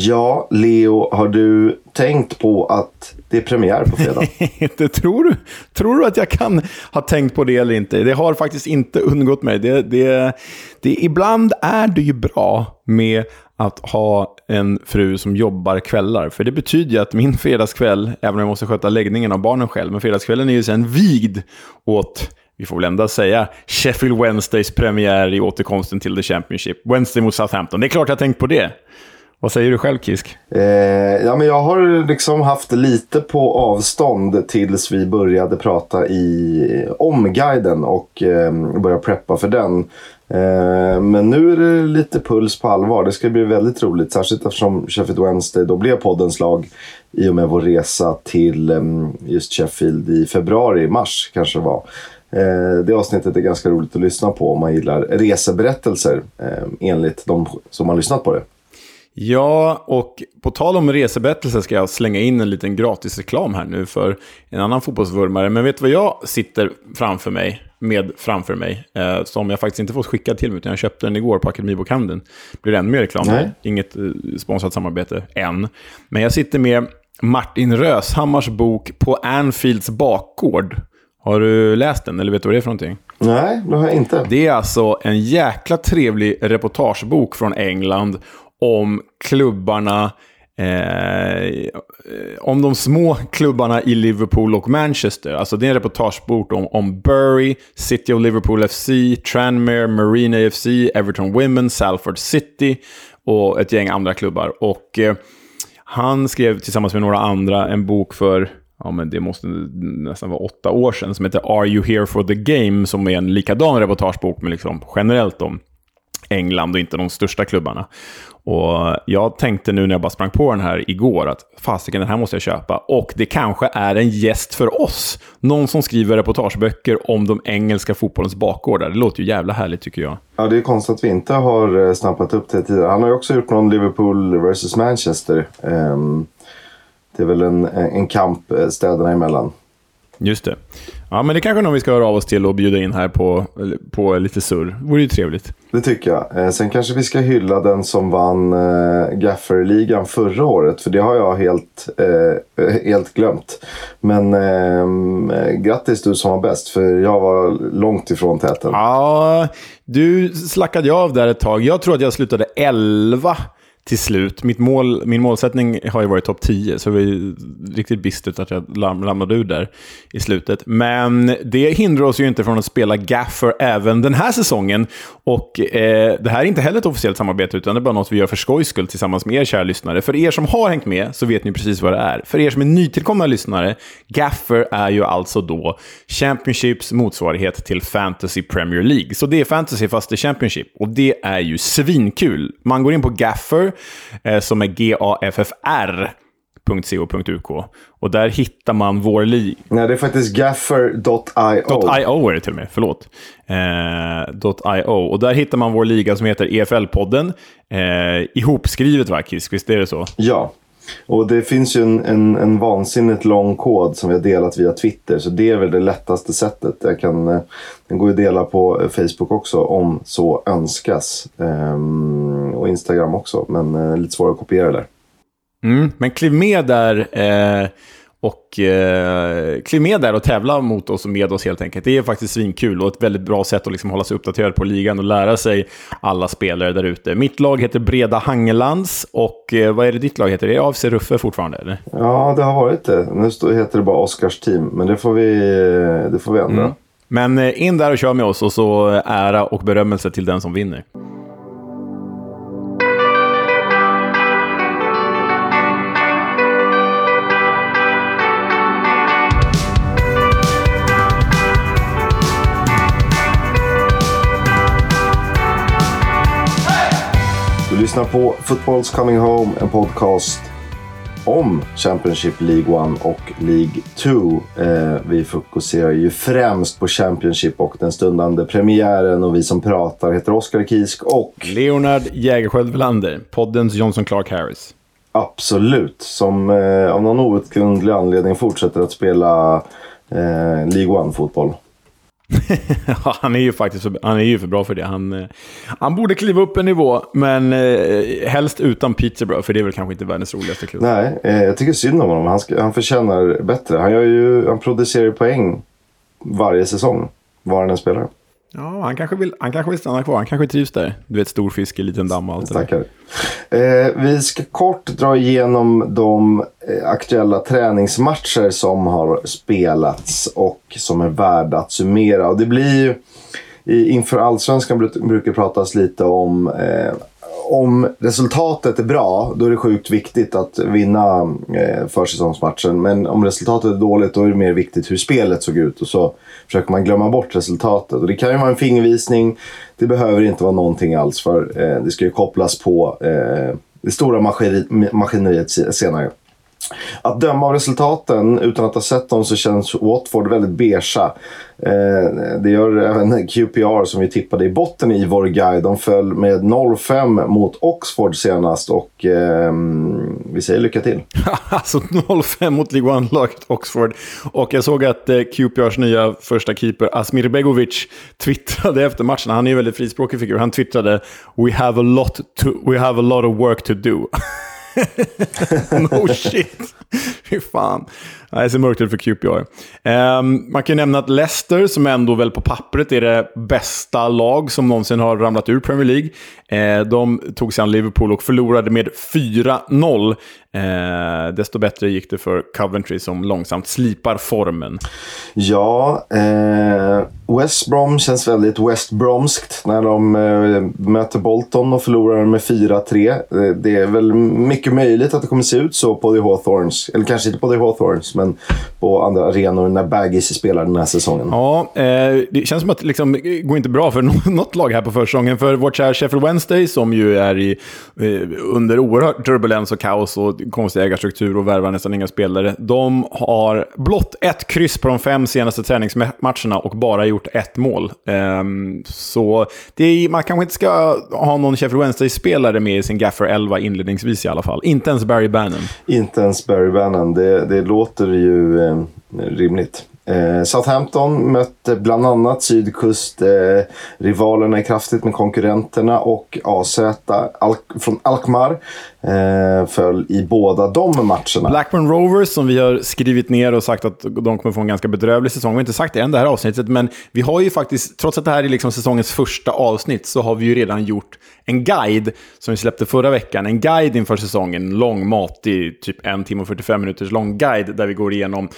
Ja, Leo, har du tänkt på att det är premiär på fredag? det tror, du, tror du att jag kan ha tänkt på det eller inte? Det har faktiskt inte undgått mig. Det, det, det, ibland är det ju bra med att ha en fru som jobbar kvällar. För det betyder ju att min fredagskväll, även om jag måste sköta läggningen av barnen själv, men fredagskvällen är ju sen vigd åt vi får väl ändå säga Sheffield Wednesdays premiär i återkomsten till The Championship. Wednesday mot Southampton. Det är klart jag har tänkt på det. Vad säger du själv Kisk? Eh, ja, men jag har liksom haft lite på avstånd tills vi började prata i omguiden och eh, började preppa för den. Eh, men nu är det lite puls på allvar. Det ska bli väldigt roligt. Särskilt eftersom Sheffield Wednesday då blev poddens lag i och med vår resa till eh, just Sheffield i februari, mars kanske det var. Eh, det avsnittet är ganska roligt att lyssna på om man gillar reseberättelser eh, enligt de som har lyssnat på det. Ja, och på tal om reseberättelser ska jag slänga in en liten gratisreklam här nu för en annan fotbollsvurmare. Men vet du vad jag sitter framför mig, med framför mig, eh, som jag faktiskt inte fått skickad till mig, utan jag köpte den igår på Akademibokhandeln. Blir det ännu mer reklam? Nej. Inget eh, sponsrat samarbete än. Men jag sitter med Martin Röshammars bok På Anfields bakgård. Har du läst den, eller vet du vad det är för någonting? Nej, det har jag inte. Det är alltså en jäkla trevlig reportagebok från England om klubbarna Eh, om de små klubbarna i Liverpool och Manchester. Alltså det är en reportagebok om, om Bury, City of Liverpool FC, Tranmere, Marine AFC, Everton Women, Salford City och ett gäng andra klubbar. Och eh, han skrev tillsammans med några andra en bok för ja, men det måste nästan vara åtta år sedan, som heter Are You Here For The Game, som är en likadan reportagebok, men liksom generellt om England och inte de största klubbarna. Och jag tänkte nu när jag bara sprang på den här igår att fasiken, den här måste jag köpa. Och det kanske är en gäst för oss. Någon som skriver reportageböcker om de engelska fotbollens bakgårdar. Det låter ju jävla härligt tycker jag. Ja, det är konstigt att vi inte har eh, snappat upp det tidigare. Han har ju också gjort någon Liverpool vs Manchester. Um, det är väl en, en kamp eh, städerna emellan. Just det. Ja, men det kanske är någon vi ska höra av oss till och bjuda in här på, på lite surr. Det vore ju trevligt. Det tycker jag. Eh, sen kanske vi ska hylla den som vann eh, Gaffer-ligan förra året. För det har jag helt, eh, helt glömt. Men eh, grattis du som var bäst. För jag var långt ifrån täten. Ja, du slackade av där ett tag. Jag tror att jag slutade 11 till slut. Mitt mål, min målsättning har ju varit topp 10, så det var riktigt bistert att jag ramlade ur där i slutet. Men det hindrar oss ju inte från att spela Gaffer även den här säsongen. Och eh, det här är inte heller ett officiellt samarbete, utan det är bara något vi gör för skojs skull tillsammans med er kära lyssnare. För er som har hängt med så vet ni precis vad det är. För er som är nytillkomna lyssnare, Gaffer är ju alltså då Championships motsvarighet till Fantasy Premier League. Så det är Fantasy fast det är Championship. Och det är ju svinkul. Man går in på Gaffer, som är G-A-F-F-R .co.uk. Och där hittar man vår liga. Nej, det är faktiskt gaffer.io. .io är det till och med, förlåt. Eh, .io. Och där hittar man vår liga som heter EFL-podden. Eh, ihopskrivet va, Kisk? Visst är det så? Ja. Och det finns ju en, en, en vansinnigt lång kod som vi har delat via Twitter. Så det är väl det lättaste sättet. Jag kan, eh, den går ju att dela på eh, Facebook också om så önskas. Ehm, och Instagram också. Men eh, lite svårare att kopiera där. Mm, men kliv med där eh, och eh, kliv med där och tävla mot oss och med oss helt enkelt. Det är faktiskt svinkul och ett väldigt bra sätt att liksom hålla sig uppdaterad på ligan och lära sig alla spelare där ute. Mitt lag heter Breda Hangelands och eh, vad är det ditt lag heter? Är det AFC Ruffe fortfarande? Eller? Ja, det har varit det. Nu heter det bara Oscars team, men det får vi, det får vi ändra. Mm. Men eh, in där och kör med oss och så ära och berömmelse till den som vinner. Lyssnar på Football's Coming Home, en podcast om Championship League 1 och League 2. Eh, vi fokuserar ju främst på Championship och den stundande premiären och vi som pratar heter Oskar Kisk och Leonard Jägerskiöld Welander, poddens Johnson Clark Harris. Absolut, som eh, av någon outgrundlig anledning fortsätter att spela eh, League 1-fotboll. han är ju faktiskt för, han är ju för bra för det. Han, eh, han borde kliva upp en nivå, men eh, helst utan Peterborough, för det är väl kanske inte världens roligaste klubb. Nej, eh, jag tycker synd om honom. Han, ska, han förtjänar bättre. Han, gör ju, han producerar ju poäng varje säsong, var han än spelar. Ja, han kanske, vill, han kanske vill stanna kvar. Han kanske trivs där. Du vet, stor fisk i liten damm och allt det där. Eh, vi ska kort dra igenom de eh, aktuella träningsmatcher som har spelats och som är värda att summera. Och det blir ju, i, inför allsvenskan brukar det pratas lite om eh, om resultatet är bra, då är det sjukt viktigt att vinna eh, försäsongsmatchen. Men om resultatet är dåligt, då är det mer viktigt hur spelet såg ut. Och så försöker man glömma bort resultatet. Och det kan ju vara en fingervisning. Det behöver inte vara någonting alls, för eh, det ska ju kopplas på eh, det stora maskineriet senare. Att döma av resultaten utan att ha sett dem så känns Watford väldigt beigea. Eh, det gör även QPR som vi tippade i botten i vår guide. De föll med 0-5 mot Oxford senast och eh, vi säger lycka till. alltså 0-5 mot League One-laget Oxford. Och jag såg att eh, QPRs nya första keeper Asmir Begovic twittrade efter matchen. Han är ju väldigt frispråkig figur. Han twittrade “We have a lot, to, we have a lot of work to do”. no shit. Fy fan. Det ser mörkt ut för QPR. Um, ehm, man kan ju nämna att Leicester, som ändå väl på pappret är det bästa lag som någonsin har ramlat ur Premier League, uh, de tog sig an Liverpool och förlorade med 4-0. Uh, ehm, desto bättre gick det för Coventry som långsamt slipar formen. Ja, eh, West Brom känns väldigt West Bromskt när de eh, möter Bolton och förlorar med 4-3. Eh, det är väl mycket möjligt att det kommer se ut så på The Hawthorns. Eller kanske inte på The Hawthorns, men på andra arenor när Baggis spelar den här säsongen. Ja, eh, det känns som att liksom, det går inte bra för något lag här på försäsongen. För vårt kära Sheffield Wednesday, som ju är i, eh, under oerhört turbulens och kaos och konstig ägarstruktur och värvar nästan inga spelare. De har blott ett kryss på de fem senaste träningsmatcherna och bara gjort ett mål. Eh, så är, man kanske inte ska ha någon Sheffield Wednesday-spelare med i sin Gaffer 11 inledningsvis i alla fall. Inte ens Barry Bannon. Inte ens Barry Barry Bannon. Det, det låter ju eh, rimligt. Eh, Southampton mötte bland annat sydkustrivalerna eh, kraftigt med konkurrenterna och AZ Al från Alkmaar eh, föll i båda de matcherna. Blackburn Rovers som vi har skrivit ner och sagt att de kommer få en ganska bedrövlig säsong. Vi har inte sagt det än det här avsnittet, men vi har ju faktiskt, trots att det här är liksom säsongens första avsnitt, så har vi ju redan gjort en guide som vi släppte förra veckan. En guide inför säsongen, lång, matig, typ en timme och 45 minuters lång guide där vi går igenom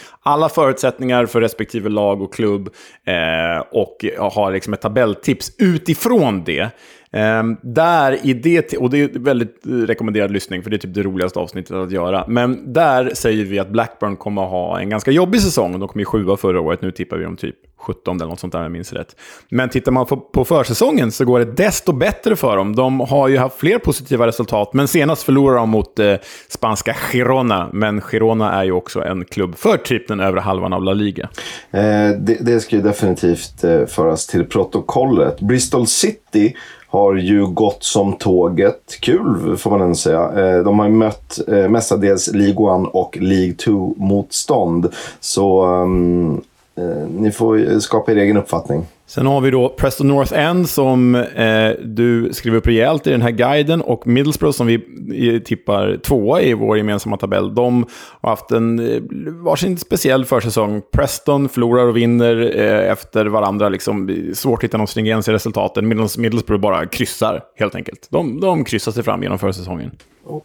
alla förutsättningar för respektive lag och klubb eh, och har liksom ett tabelltips utifrån det. Um, där i det, och det är väldigt eh, rekommenderad lyssning, för det är typ det roligaste avsnittet att göra. Men där säger vi att Blackburn kommer att ha en ganska jobbig säsong. De kom ju sjua förra året, nu tippar vi dem typ 17 eller något sånt där om jag minns rätt. Men tittar man på, försäsongen så går det desto bättre för dem. De har ju haft fler positiva resultat, men senast förlorade de mot eh, spanska Girona. Men Girona är ju också en klubb för typ den övre halvan av La Liga. Eh, det, det ska ju definitivt eh, föras till protokollet. Bristol City har ju gått som tåget. Kul får man ändå säga. Eh, de har ju mött eh, mestadels League 1 och League 2-motstånd. Så ehm, Eh, ni får skapa er egen uppfattning. Sen har vi då Preston North End som eh, du skriver upp rejält i den här guiden och Middlesbrough som vi tippar tvåa i vår gemensamma tabell. De har haft en eh, varsin speciell försäsong. Preston förlorar och vinner eh, efter varandra. Liksom, svårt att hitta någon stringens i resultaten. Middlesbrough bara kryssar helt enkelt. De, de kryssar sig fram genom försäsongen.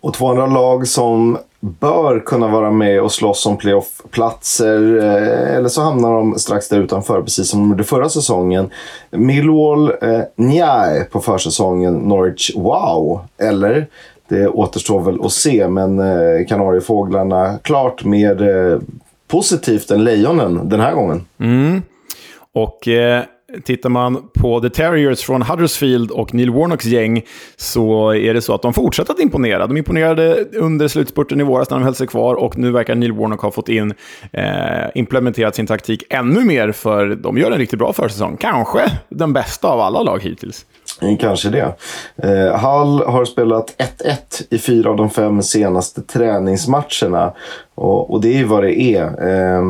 Och två andra lag som bör kunna vara med och slåss om playoff-platser. Eh, eller så hamnar de strax där utanför, precis som de gjorde förra säsongen. Millwall, eh, njaj på försäsongen. Norwich, wow! Eller? Det återstår väl att se, men eh, Kanariefåglarna klart mer eh, positivt än Lejonen den här gången. Mm. Och eh, Tittar man på The Terriers från Huddersfield och Neil Warnocks gäng så är det så att de fortsätter att imponera. De imponerade under slutspurten i våras när de höll sig kvar och nu verkar Neil Warnock ha fått in, eh, implementerat sin taktik ännu mer för de gör en riktigt bra försäsong. Kanske den bästa av alla lag hittills. Eh, kanske det. Eh, Hall har spelat 1-1 i fyra av de fem senaste träningsmatcherna. Och, och det är vad det är. Eh,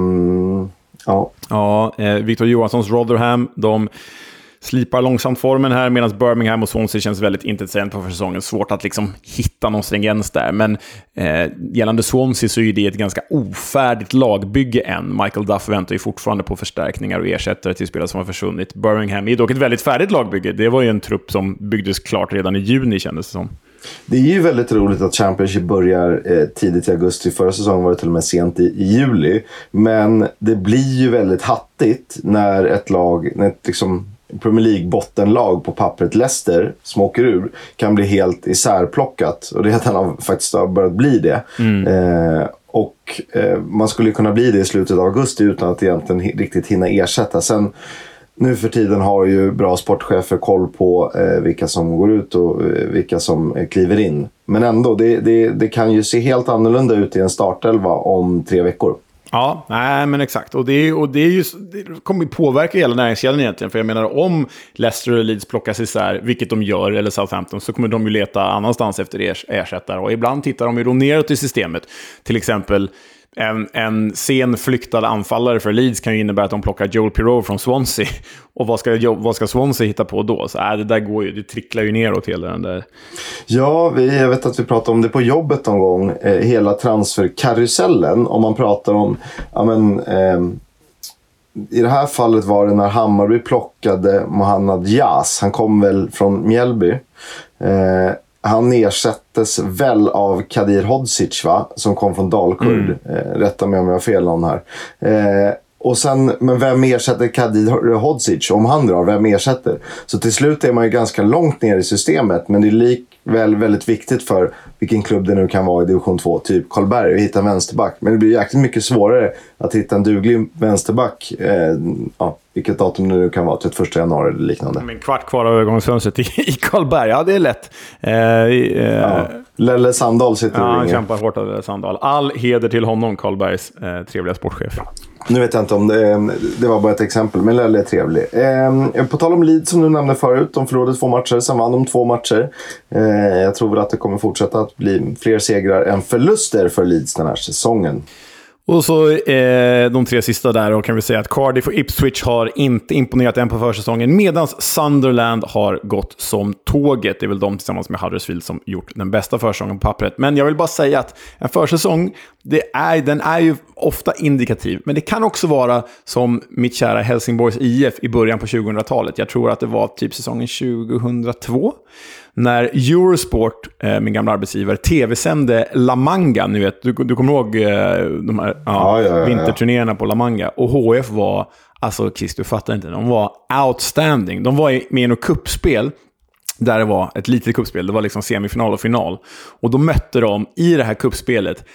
Ja. Ja, eh, Victor Johanssons Rotherham, de slipar långsamt formen här, medan Birmingham och Swansea känns väldigt intetsägande på säsongen. Svårt att liksom hitta någon stringens där. Men eh, gällande Swansea så är det ett ganska ofärdigt lagbygge än. Michael Duff väntar ju fortfarande på förstärkningar och ersättare till spelare som har försvunnit. Birmingham är dock ett väldigt färdigt lagbygge. Det var ju en trupp som byggdes klart redan i juni kändes det som. Det är ju väldigt roligt att Championship börjar eh, tidigt i augusti. Förra säsongen var det till och med sent i, i, juli. Men det blir ju väldigt hattigt när ett lag, när ett liksom Premier League-bottenlag på pappret, Leicester, som åker ur, kan bli helt isärplockat. Och det är att han har, faktiskt har börjat bli det. Mm. Eh, och eh, man skulle kunna bli det i slutet av augusti utan att egentligen riktigt hinna ersätta. Sen nu för tiden har ju bra sportchefer koll på eh, vilka som går ut och eh, vilka som eh, kliver in. Men ändå, det, det, det, kan ju se helt annorlunda ut i en startelva om tre veckor. Ja, nej men exakt. Och det, och det, är ju, det kommer ju påverka hela näringskedjan egentligen. För jag menar, om Leicester och Leeds plockas isär, vilket de gör, eller Southampton, så kommer de ju leta annanstans efter ersättare. Och ibland tittar de ju då neråt i systemet. Till exempel en, en sen flyktad anfallare för Leeds kan ju innebära att de plockar Joel Pirou från Swansea. Och vad ska, vad ska Swansea hitta på då? Så äh, det där går ju, det tricklar ju neråt hela den där. Ja, vi, jag vet att vi pratade om det på jobbet någon gång. Eh, hela transferkarusellen. Om man pratar om, ja men, eh, i det här fallet var det när Hammarby plockade Mohammad Jas. Han kom väl från Mjällby. Eh, han ersättes väl av Kadir Hodzic, va? Som kom från Dalkurd. Mm. Eh, rätta mig om jag har fel någon här. Eh, och sen, men vem ersätter Kadir Hodzic? Om han drar, vem ersätter? Så till slut är man ju ganska långt ner i systemet. Men det är likväl väldigt viktigt för vilken klubb det nu kan vara i division 2, typ Karlberg, att hitta en vänsterback. Men det blir jäkligt mycket svårare att hitta en duglig vänsterback. Eh, ja, vilket datum det nu kan vara, 31 januari eller liknande. En kvart kvar av övergångsfönstret i, Karlberg, ja det är lätt. Eh, eh, ja. Lelle Sandahl sitter ja, och ringer. han kämpar hårt av Lelle Sandahl. All heder till honom, Karlbergs eh, trevliga sportchef. Nu vet jag inte om det, det var bara ett exempel, men Lelle är trevlig. Eh, på tal om Leeds som du nämnde förut. De förlorade två matcher, sen vann de två matcher. Eh, jag tror väl att det kommer fortsätta att bli fler segrar än förluster för Leeds den här säsongen. Och så eh, de tre sista där och kan vi säga att Cardiff och Ipswich har inte imponerat än på försäsongen medan Sunderland har gått som tåget. Det är väl de tillsammans med Huddersfield som gjort den bästa försäsongen på pappret. Men jag vill bara säga att en försäsong, det är, den är ju ofta indikativ. Men det kan också vara som mitt kära Helsingborgs IF i början på 2000-talet. Jag tror att det var typ säsongen 2002 när Eurosport, eh, min gamla arbetsgivare, tv-sände La Manga. Ni vet, du, du kommer ihåg eh, de här ja, ja, ja, vinterturnéerna på La Manga? Och HF var, alltså Chris, du fattar inte, de var outstanding. De var med i något kuppspel där det var ett litet kuppspel. Det var liksom semifinal och final. Och då mötte de i det här kuppspelet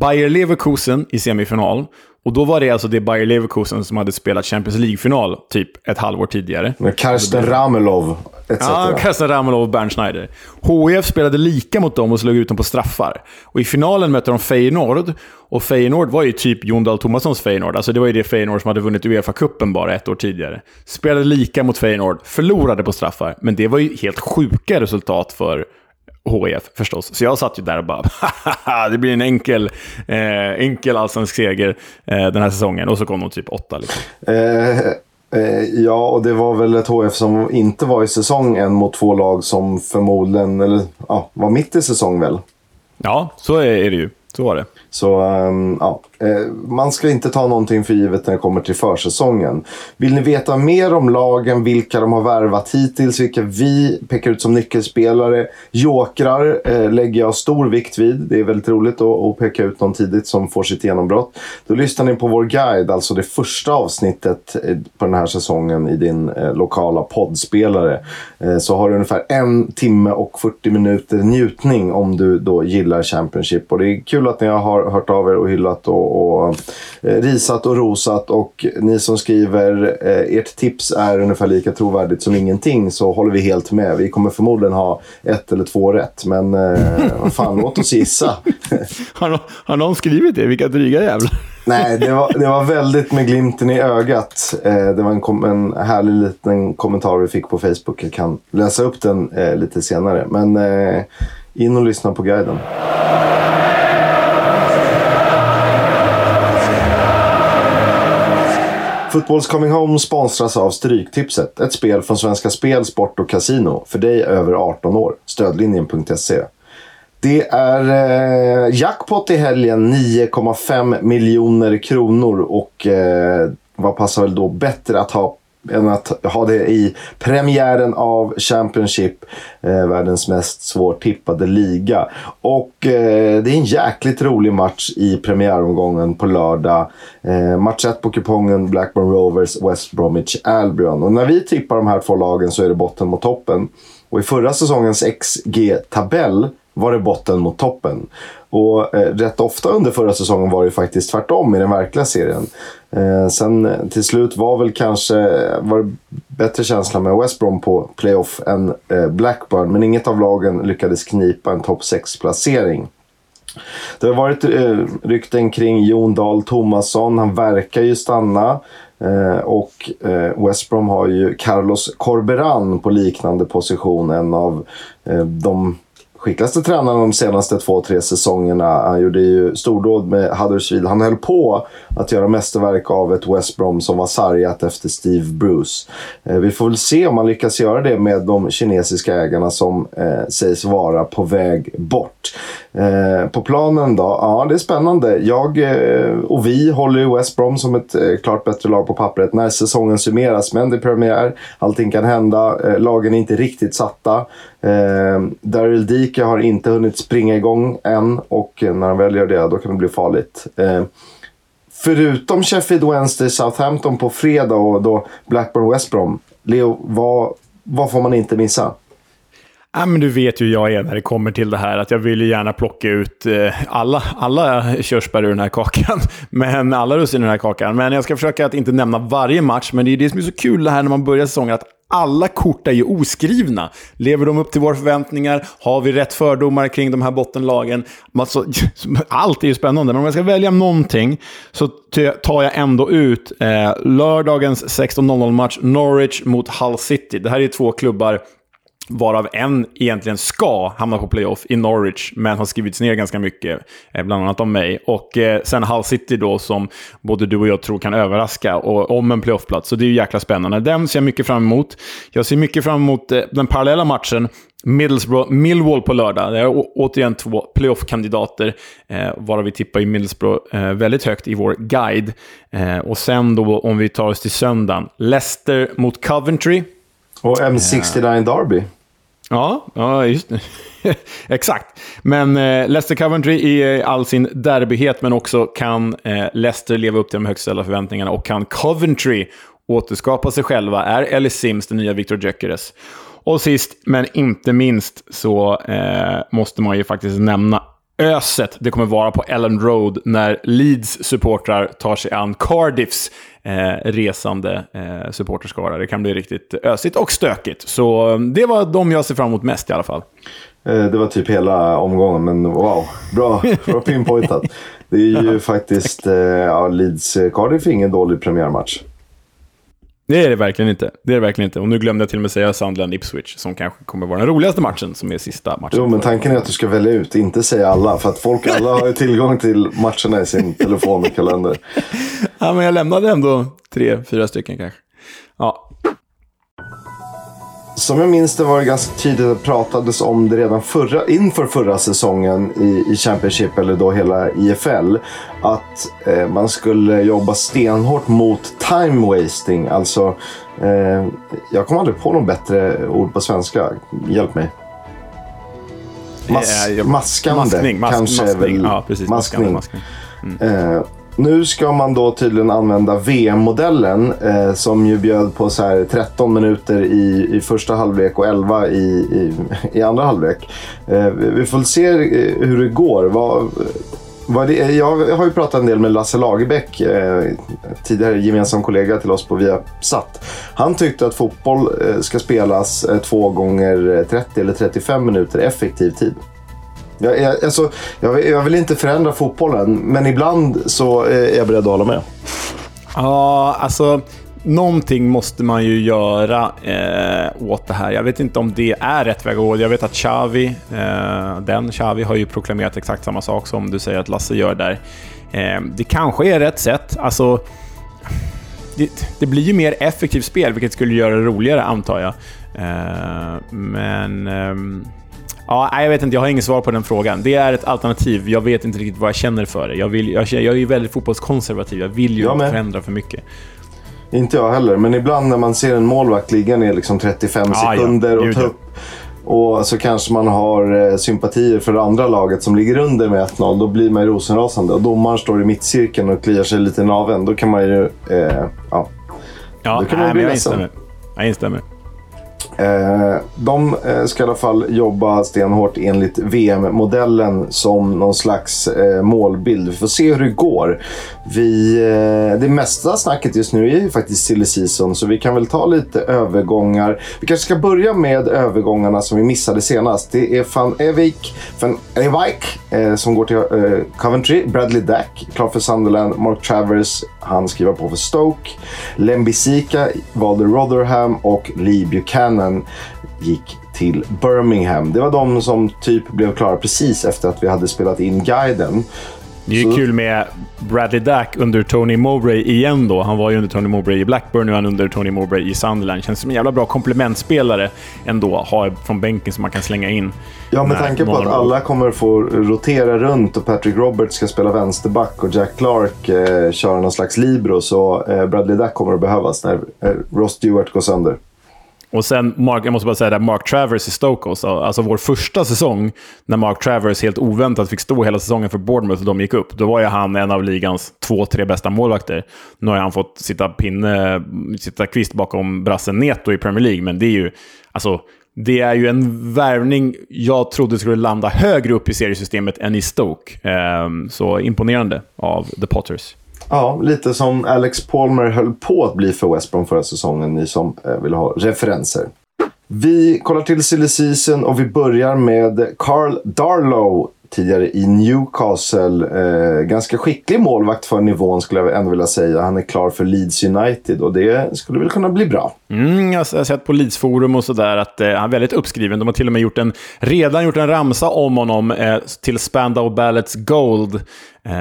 Bayer Leverkusen i semifinal. Och då var det alltså det Bayer Leverkusen som hade spelat Champions League-final typ ett halvår tidigare. Med Karsten Ramelov etc. Ja, Karsten Ramelov och Bernd Schneider. HIF spelade lika mot dem och slog ut dem på straffar. Och i finalen mötte de Feyenoord. Och Feyenoord var ju typ Jon Dahl Tomassons Feyenoord. Alltså det var ju det Feyenoord som hade vunnit Uefa-cupen bara ett år tidigare. Spelade lika mot Feyenoord, förlorade på straffar. Men det var ju helt sjuka resultat för HIF förstås. Så jag satt ju där och bara, det blir en enkel, eh, enkel allsvensk seger eh, den här säsongen. Och så kom de typ åtta. Liksom. Eh, eh ja, och det var väl ett HF som inte var i säsong än mot två lag som förmodligen, eller ja, var mitt i säsong väl? Ja, så är det ju. Så var det. Så um, ja, eh, man ska inte ta någonting för givet när det kommer till försäsongen. Vill ni veta mer om lagen, vilka de har värvat hittills, vilka vi pekar ut som nyckelspelare, jokrar eh, lägger jag stor vikt vid. Det är väldigt roligt att, att peka ut någon tidigt som får sitt genombrott. Då lyssnar ni på vår guide, alltså det första avsnittet eh, på den här säsongen i din eh, lokala poddspelare. Eh, så har du ungefär en timme och 40 minuter njutning om du då gillar Championship. Och det är kul att ni har hört av er och hyllat och, och eh, risat och rosat. Och ni som skriver eh, ert tips är ungefär lika trovärdigt som ingenting så håller vi helt med. Vi kommer förmodligen ha ett eller två rätt. Men eh, fan, låt oss gissa. har, har någon skrivit det? Vilka dryga jävlar. Nej, det var, det var väldigt med glimten i ögat. Eh, det var en, en härlig liten kommentar vi fick på Facebook. Jag kan läsa upp den eh, lite senare. Men eh, in och lyssna på guiden. Fotbolls Coming Home sponsras av Stryktipset. Ett spel från Svenska Spel, Sport och Casino. För dig över 18 år. Stödlinjen.se. Det är eh, jackpot i helgen. 9,5 miljoner kronor. Och eh, vad passar väl då bättre att ha än att ha det i premiären av Championship, eh, världens mest svårtippade liga. Och eh, det är en jäkligt rolig match i premiäromgången på lördag. Eh, match 1 på kupongen Blackburn Rovers, West Bromwich Albion. Och när vi tippar de här två lagen så är det botten mot toppen. Och i förra säsongens XG-tabell var det botten mot toppen. Och eh, rätt ofta under förra säsongen var det faktiskt tvärtom i den verkliga serien. Eh, sen eh, till slut var väl kanske var det bättre känsla med West Brom på playoff än eh, Blackburn. Men inget av lagen lyckades knipa en topp 6-placering. Det har varit eh, rykten kring Jon Dahl Tomasson. Han verkar ju stanna. Eh, och eh, West Brom har ju Carlos Corberan på liknande position. En av eh, de skickligaste tränaren de senaste två, tre säsongerna. Han gjorde ju stordåd med Huddersfield. Han höll på att göra mästerverk av ett West Brom som var sargat efter Steve Bruce. Eh, vi får väl se om han lyckas göra det med de kinesiska ägarna som eh, sägs vara på väg bort. Eh, på planen då? Ja, det är spännande. Jag eh, och vi håller ju West Brom som ett eh, klart bättre lag på pappret när säsongen summeras. Men det är premiär, allting kan hända. Eh, lagen är inte riktigt satta. Eh, Daryl Dike har inte hunnit springa igång än och när han väl gör det, då kan det bli farligt. Eh, förutom Sheffield Wednesday, Southampton på fredag och då Blackburn West Brom. Leo, vad, vad får man inte missa? Ja, men du vet ju hur jag är när det kommer till det här, att jag vill ju gärna plocka ut eh, alla, alla körsbär ur den här kakan. Men alla russin i den här kakan. Men jag ska försöka att inte nämna varje match, men det är det som är så kul det här när man börjar säsongen, att alla kort är ju oskrivna. Lever de upp till våra förväntningar? Har vi rätt fördomar kring de här bottenlagen? Alltså, allt är ju spännande, men om jag ska välja någonting så tar jag ändå ut eh, lördagens 16.00-match Norwich mot Hull City. Det här är två klubbar varav en egentligen ska hamna på playoff i Norwich, men har skrivits ner ganska mycket, eh, bland annat av mig. Och eh, sen Hull City då, som både du och jag tror kan överraska och, om en playoffplats. Så det är ju jäkla spännande. Den ser jag mycket fram emot. Jag ser mycket fram emot eh, den parallella matchen Middlesbrough, Millwall på lördag. Det är återigen två playoff-kandidater, eh, varav vi tippar i Middlesbrough eh, väldigt högt i vår guide. Eh, och sen då, om vi tar oss till söndagen, Leicester mot Coventry. Och M69 Derby. Ja, ja just Exakt. Men eh, Leicester Coventry i eh, all sin derbyhet, men också kan eh, Leicester leva upp till de högst ställda förväntningarna och kan Coventry återskapa sig själva? Är Ellis Sims den nya Victor Gyökeres? Och sist, men inte minst, så eh, måste man ju faktiskt nämna öset det kommer vara på Ellen Road när Leeds supportrar tar sig an Cardiffs eh, resande eh, supporterskara. Det kan bli riktigt ösigt och stökigt. Så eh, det var de jag ser fram emot mest i alla fall. Eh, det var typ hela omgången, men wow. Bra, bra pinpointat. Det är ju faktiskt, eh, ja, Leeds Cardiff är ingen dålig premiärmatch. Det är det verkligen inte. Det är det verkligen inte. Och nu glömde jag till och med säga Sunderland Ipswich, som kanske kommer vara den roligaste matchen, som är sista matchen. Jo, men tanken är att du ska välja ut, inte säga alla. För att folk alla har ju tillgång till matcherna i sin telefon och kalender. ja, men jag lämnade ändå tre, fyra stycken kanske. Ja, som jag minns det var det ganska tydligt att pratades om det redan förra, inför förra säsongen i, i Championship, eller då hela IFL. Att eh, man skulle jobba stenhårt mot time wasting. Alltså, eh, jag kommer aldrig på något bättre ord på svenska. Hjälp mig. Mas, maskande maskning, mask, kanske maskning. väl. Ja, precis. Maskning. maskning. Mm. Eh, nu ska man då tydligen använda VM-modellen eh, som ju bjöd på så här 13 minuter i, i första halvlek och 11 i, i, i andra halvlek. Eh, vi får se eh, hur det går. Vad, vad det, jag har ju pratat en del med Lasse Lagerbäck, eh, tidigare gemensam kollega till oss på Viasat. Han tyckte att fotboll eh, ska spelas eh, 2 gånger 30 eller 35 minuter effektiv tid. Jag, jag, alltså, jag, jag, vill inte förändra fotbollen, men ibland så eh, är jag beredd att hålla med. Ja, alltså... Någonting måste man ju göra eh, åt det här. Jag vet inte om det är rätt väg att gå. Jag vet att Xavi, eh, den Xavi har ju proklamerat exakt samma sak som du säger att Lasse gör där. Eh, det kanske är rätt sätt. Alltså, det, det, blir ju mer effektivt spel, vilket skulle göra det roligare, antar jag. Eh, men... Ehm, Ja, jag vet inte, jag har inget svar på den frågan. Det är ett alternativ. Jag vet inte riktigt vad jag känner för det. Jag, vill, jag, jag är ju väldigt fotbollskonservativ. Jag vill ju inte förändra för mycket. Inte jag heller, men ibland när man ser en målvakt ligga ner liksom 35 ah, sekunder ja. och ta upp och så kanske man har eh, sympatier för det andra laget som ligger under med 1-0. Då blir man ju rosenrasande. Och domaren står i mittcirkeln och kliar sig lite i naveln. Då kan man ju... Eh, ja, ja då kan man nej, bli jag instämmer. Jag instämmer. Eh, de eh, ska i alla fall jobba stenhårt enligt VM-modellen som någon slags eh, målbild. Vi får se hur det går. Vi, eh, det mesta snacket just nu är ju faktiskt silly season, så vi kan väl ta lite övergångar. Vi kanske ska börja med övergångarna som vi missade senast. Det är van Evik, van Ewijk eh, som går till Coventry. Bradley Dack, klar för Sunderland. Mark Travers, han skriver på för Stoke. Lembisika valde Rotherham och Lee Buchanan gick till Birmingham. Det var de som typ blev klara precis efter att vi hade spelat in guiden. Det är ju kul med Bradley Dack under Tony Mowbray igen då. Han var ju under Tony Mowbray i Blackburn, nu är han under Tony Mowbray i Sunderland. Känns som en jävla bra komplementspelare ändå, ha från bänken som man kan slänga in. Ja, med tanke på att alla kommer få rotera runt och Patrick Roberts ska spela vänsterback och Jack Clark eh, köra någon slags libero, så eh, Bradley Dack kommer att behövas när eh, Ross Stewart går sönder. Och sen, Mark, jag måste bara säga det, Mark Travers i Stoke också. Alltså vår första säsong, när Mark Travers helt oväntat fick stå hela säsongen för Bournemouth och de gick upp. Då var ju han en av ligans två, tre bästa målvakter. Nu har han fått sitta, pinne, sitta kvist bakom brassen Neto i Premier League, men det är ju... Alltså, det är ju en värvning jag trodde skulle landa högre upp i seriesystemet än i Stoke. Ehm, så imponerande av The Potters. Ja, lite som Alex Palmer höll på att bli för West Brom förra säsongen, ni som eh, vill ha referenser. Vi kollar till silly season och vi börjar med Carl Darlow tidigare i Newcastle. Eh, ganska skicklig målvakt för nivån skulle jag ändå vilja säga. Han är klar för Leeds United och det skulle väl kunna bli bra. Mm, jag har sett på Leeds forum och sådär att eh, han är väldigt uppskriven. De har till och med gjort en, redan gjort en ramsa om honom eh, till Spandau Ballets Gold. Eh,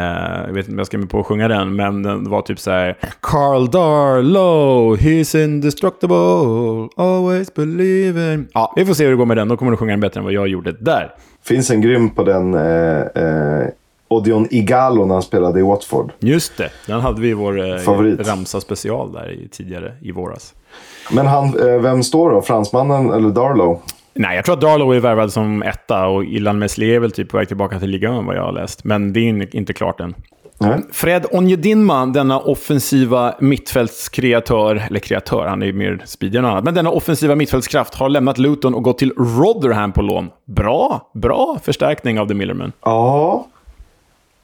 jag vet inte om jag ska med på att sjunga den, men den var typ så här. Carl Darlow, he's indestructible, always believing. Ja, vi får se hur det går med den. Då kommer du sjunga den bättre än vad jag gjorde där finns en grym på den eh, eh, Odion Igalo när han spelade i Watford. Just det, den hade vi i vår eh, Ramsa special där i, tidigare i våras. Men han, eh, vem står då? Fransmannen eller Darlow? Nej, jag tror att Darlow är värvad som etta och Ilan Meslier är väl typ på väg tillbaka till ligan vad jag har läst. Men det är inte klart än. Nej. Fred Onjedinma, denna offensiva mittfältskreatör, eller kreatör, han är ju mer speedig än annat, men denna offensiva mittfältskraft har lämnat Luton och gått till Rotherham på lån. Bra, bra förstärkning av The Millerman. Ja,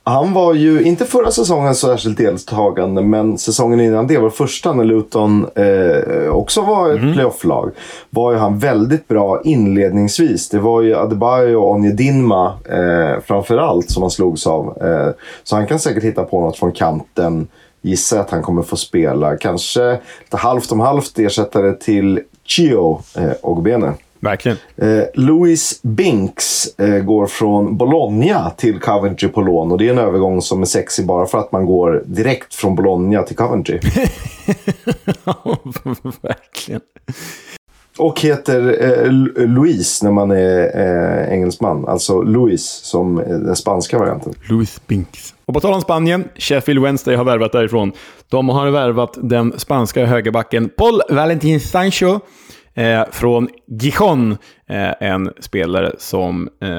han var ju, inte förra säsongen särskilt deltagande, men säsongen innan det var första när Luton eh, också var ett mm. playoff-lag. Var ju han väldigt bra inledningsvis. Det var ju Adebayo och Onjedinma eh, framförallt som han slogs av. Eh, så han kan säkert hitta på något från kanten. Gissar att han kommer få spela. Kanske lite halvt om halvt ersättare till Chio eh, Ogbene. Verkligen. Eh, Louis Binks eh, går från Bologna till Coventry på lån. Och det är en övergång som är sexy bara för att man går direkt från Bologna till Coventry. Verkligen. Och heter eh, Louise när man är eh, engelsman. Alltså Louis som den spanska varianten. Louis Binks. Och på tal om Spanien, Sheffield Wednesday har värvat därifrån. De har värvat den spanska högerbacken Paul Valentin Sancho Eh, från Gijon, eh, en spelare som eh,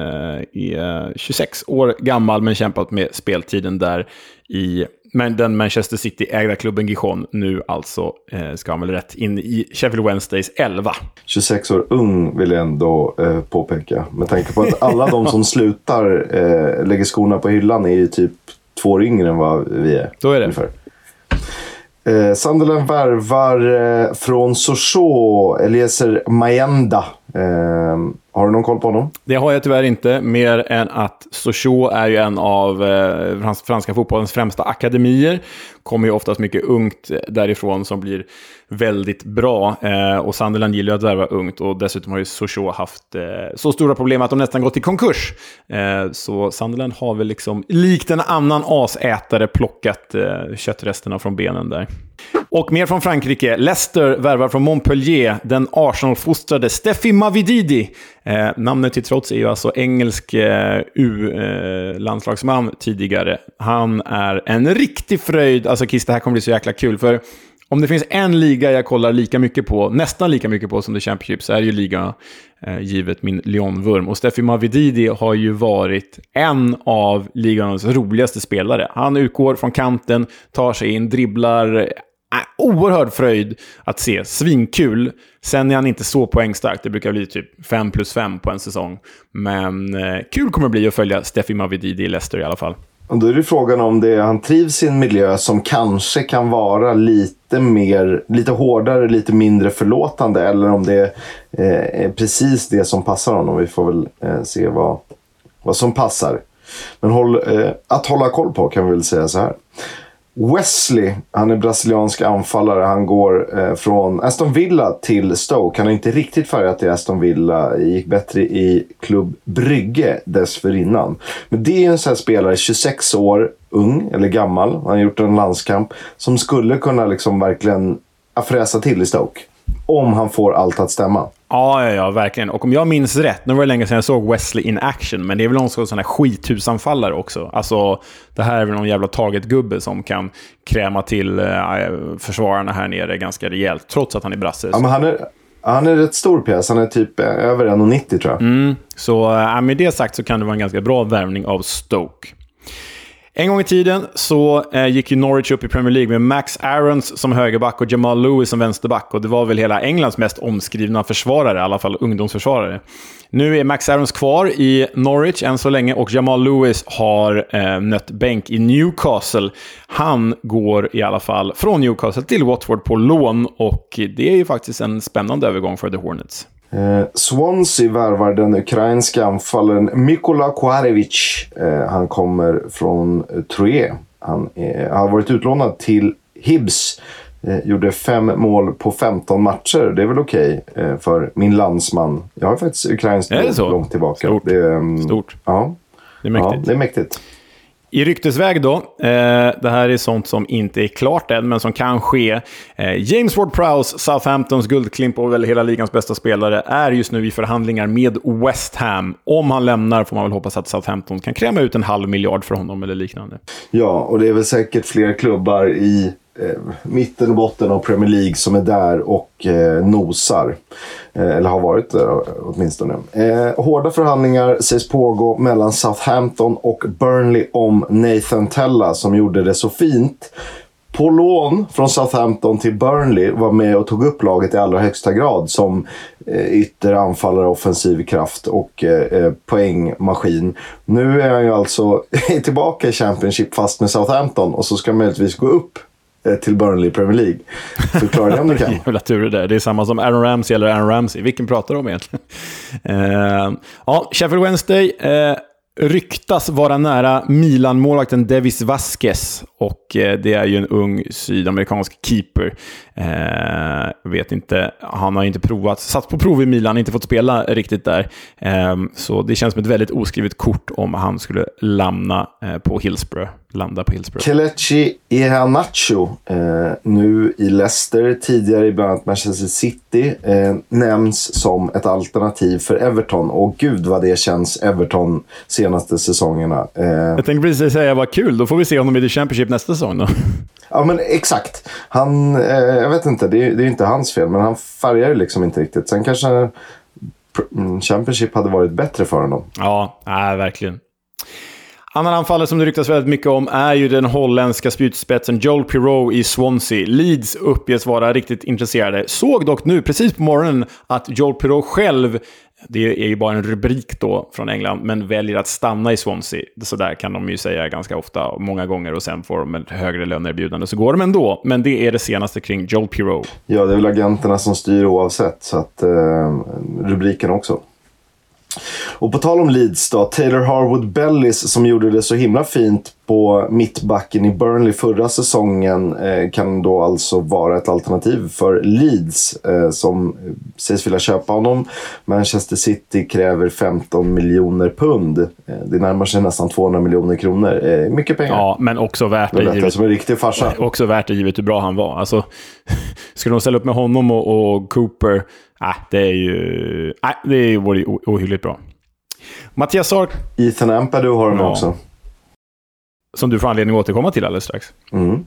är 26 år gammal men kämpat med speltiden där i men den Manchester City-ägda klubben Gijon nu alltså, eh, ska han väl rätt, in i Sheffield Wednesdays 11. 26 år ung vill jag ändå eh, påpeka. Med tanke på att alla de som slutar eh, lägger skorna på hyllan är ju typ två år yngre än vad vi är. Så är det. Ungefär. Eh, Sunderland värvar eh, från Sochaux, Eliezer Maenda. Eh, har du någon koll på honom? Det har jag tyvärr inte, mer än att Sochaux är ju en av eh, franska fotbollens främsta akademier. Kommer ju oftast mycket ungt eh, därifrån som blir väldigt bra. Eh, och Sunderland gillar ju att värva ungt och dessutom har ju Sochaux haft eh, så stora problem att de nästan gått i konkurs. Eh, så Sunderland har väl liksom, likt en annan asätare, plockat eh, köttresterna från benen där. Och mer från Frankrike. Leicester värvar från Montpellier den Arsenal-fostrade Steffi Mavididi. Eh, namnet till trots är ju alltså engelsk eh, U-landslagsman eh, tidigare. Han är en riktig fröjd. Alltså Kiss, det här kommer bli så jäkla kul. För om det finns en liga jag kollar lika mycket på, nästan lika mycket på som The Championship, så är det ju ligan, eh, givet min Lyon-vurm. Och Steffi Mavididi har ju varit en av ligans roligaste spelare. Han utgår från kanten, tar sig in, dribblar. Äh, oerhörd fröjd att se. Svinkul. Sen är han inte så poängstark. Det brukar bli typ 5 plus 5 på en säsong. Men eh, kul kommer det bli att följa Steffi Mavididi i Leicester i alla fall. Och då är det frågan om det, han trivs i en miljö som kanske kan vara lite mer, lite hårdare, lite mindre förlåtande. Eller om det eh, är precis det som passar honom. Vi får väl eh, se vad, vad som passar. Men håll, eh, att hålla koll på kan vi väl säga så här. Wesley, han är brasiliansk anfallare. Han går eh, från Aston Villa till Stoke. Han har inte riktigt färgat i Aston Villa. gick bättre i Klubb Brygge dessförinnan. Men det är en sån här spelare, 26 år, ung eller gammal. Han har gjort en landskamp. Som skulle kunna liksom verkligen fräsa till i Stoke. Om han får allt att stämma. Ja, ja, ja, verkligen. Och om jag minns rätt, nu var det länge sedan jag såg Wesley in action, men det är väl någon sån här skithusanfallare också. Alltså, det här är väl någon jävla target-gubbe som kan kräma till äh, försvararna här nere ganska rejält, trots att han är brasse. Ja, men han är... Han är rätt stor pjäs. Han är typ eh, över 1,90 tror jag. Mm, så äh, med det sagt så kan det vara en ganska bra värvning av Stoke. En gång i tiden så eh, gick ju Norwich upp i Premier League med Max Aarons som högerback och Jamal Lewis som vänsterback. Och det var väl hela Englands mest omskrivna försvarare, i alla fall ungdomsförsvarare. Nu är Max Aarons kvar i Norwich än så länge och Jamal Lewis har eh, nött bänk i Newcastle. Han går i alla fall från Newcastle till Watford på lån och det är ju faktiskt en spännande övergång för The Hornets. Eh, Swansea värvar den ukrainska anfallaren Mikola Kvarevic. Eh, han kommer från Troje. Han är, har varit utlånad till Hibs. Eh, gjorde fem mål på 15 matcher. Det är väl okej okay, eh, för min landsman. Jag har faktiskt ukrainskt långt tillbaka. Stort. Det um, Stort. Ja. Det är mäktigt. Ja, det är mäktigt. I ryktesväg då, eh, det här är sånt som inte är klart än, men som kan ske. Eh, James Ward-Prowse, Southamptons guldklimp och väl hela ligans bästa spelare, är just nu i förhandlingar med West Ham. Om han lämnar får man väl hoppas att Southampton kan kräma ut en halv miljard för honom eller liknande. Ja, och det är väl säkert fler klubbar i eh, mitten och botten av Premier League som är där och eh, nosar. Eh, eller har varit där åtminstone. Eh, hårda förhandlingar sägs pågå mellan Southampton och Burnley om Nathan Tella som gjorde det så fint. På lån från Southampton till Burnley var med och tog upp laget i allra högsta grad som eh, ytter, anfallare, offensiv kraft och eh, eh poängmaskin. Nu är han ju alltså tillbaka i Championship fast med Southampton och så ska han möjligtvis gå upp Eh, till Burnley Premier League. Förklara det om du kan. Jävla tur det där. Det är samma som Aaron Ramsey eller Aaron Ramsey. Vilken pratar du om egentligen? uh, ja, Sheffield Wednesday. Uh, ryktas vara nära Milan-målvakten Devis Vasquez. Och det är ju en ung sydamerikansk keeper. Eh, vet inte, han har inte provat, satt på prov i Milan, inte fått spela riktigt där. Eh, så det känns som ett väldigt oskrivet kort om han skulle lämna eh, på Hillsborough. Landa på Hillsborough. Kelechi Iheanacho, eh, nu i Leicester, tidigare i bland annat Manchester City, eh, nämns som ett alternativ för Everton. Och gud vad det känns Everton senaste säsongerna. Eh, jag tänkte precis säga vad kul, då får vi se honom i The Championship nästa säsong då. Ja, men exakt. Han, eh, jag vet inte, det är, det är inte hans fel, men han färgar liksom inte riktigt. Sen kanske mm, Championship hade varit bättre för honom. Ja, nej, verkligen. Annan anfallare som det ryktas väldigt mycket om är ju den holländska spjutspetsen Joel Pirou i Swansea. Leeds uppges vara riktigt intresserade. Såg dock nu, precis på morgonen, att Joel Pirou själv det är ju bara en rubrik då från England, men väljer att stanna i Swansea. Så där kan de ju säga ganska ofta, många gånger, och sen får de ett högre löneerbjudande. Så går de ändå, men det är det senaste kring Joel Pirou. Ja, det är väl agenterna som styr oavsett, så att eh, rubriken också. Och på tal om Leeds då, Taylor Harwood Bellis som gjorde det så himla fint på mittbacken i Burnley förra säsongen eh, kan då alltså vara ett alternativ för Leeds eh, som sägs vilja köpa honom. Manchester City kräver 15 miljoner pund. Eh, det närmar sig nästan 200 miljoner kronor. Mycket pengar. Ja, men också värt det. Det givet, som en riktig farsa. Också värt det givet hur bra han var. Alltså, skulle de ställa upp med honom och, och Cooper, äh, det är ju äh, det är ohyggligt bra. Mattias Sark... Ethan Ampadu har de ja. också. Som du får anledning att återkomma till alldeles strax. Mm.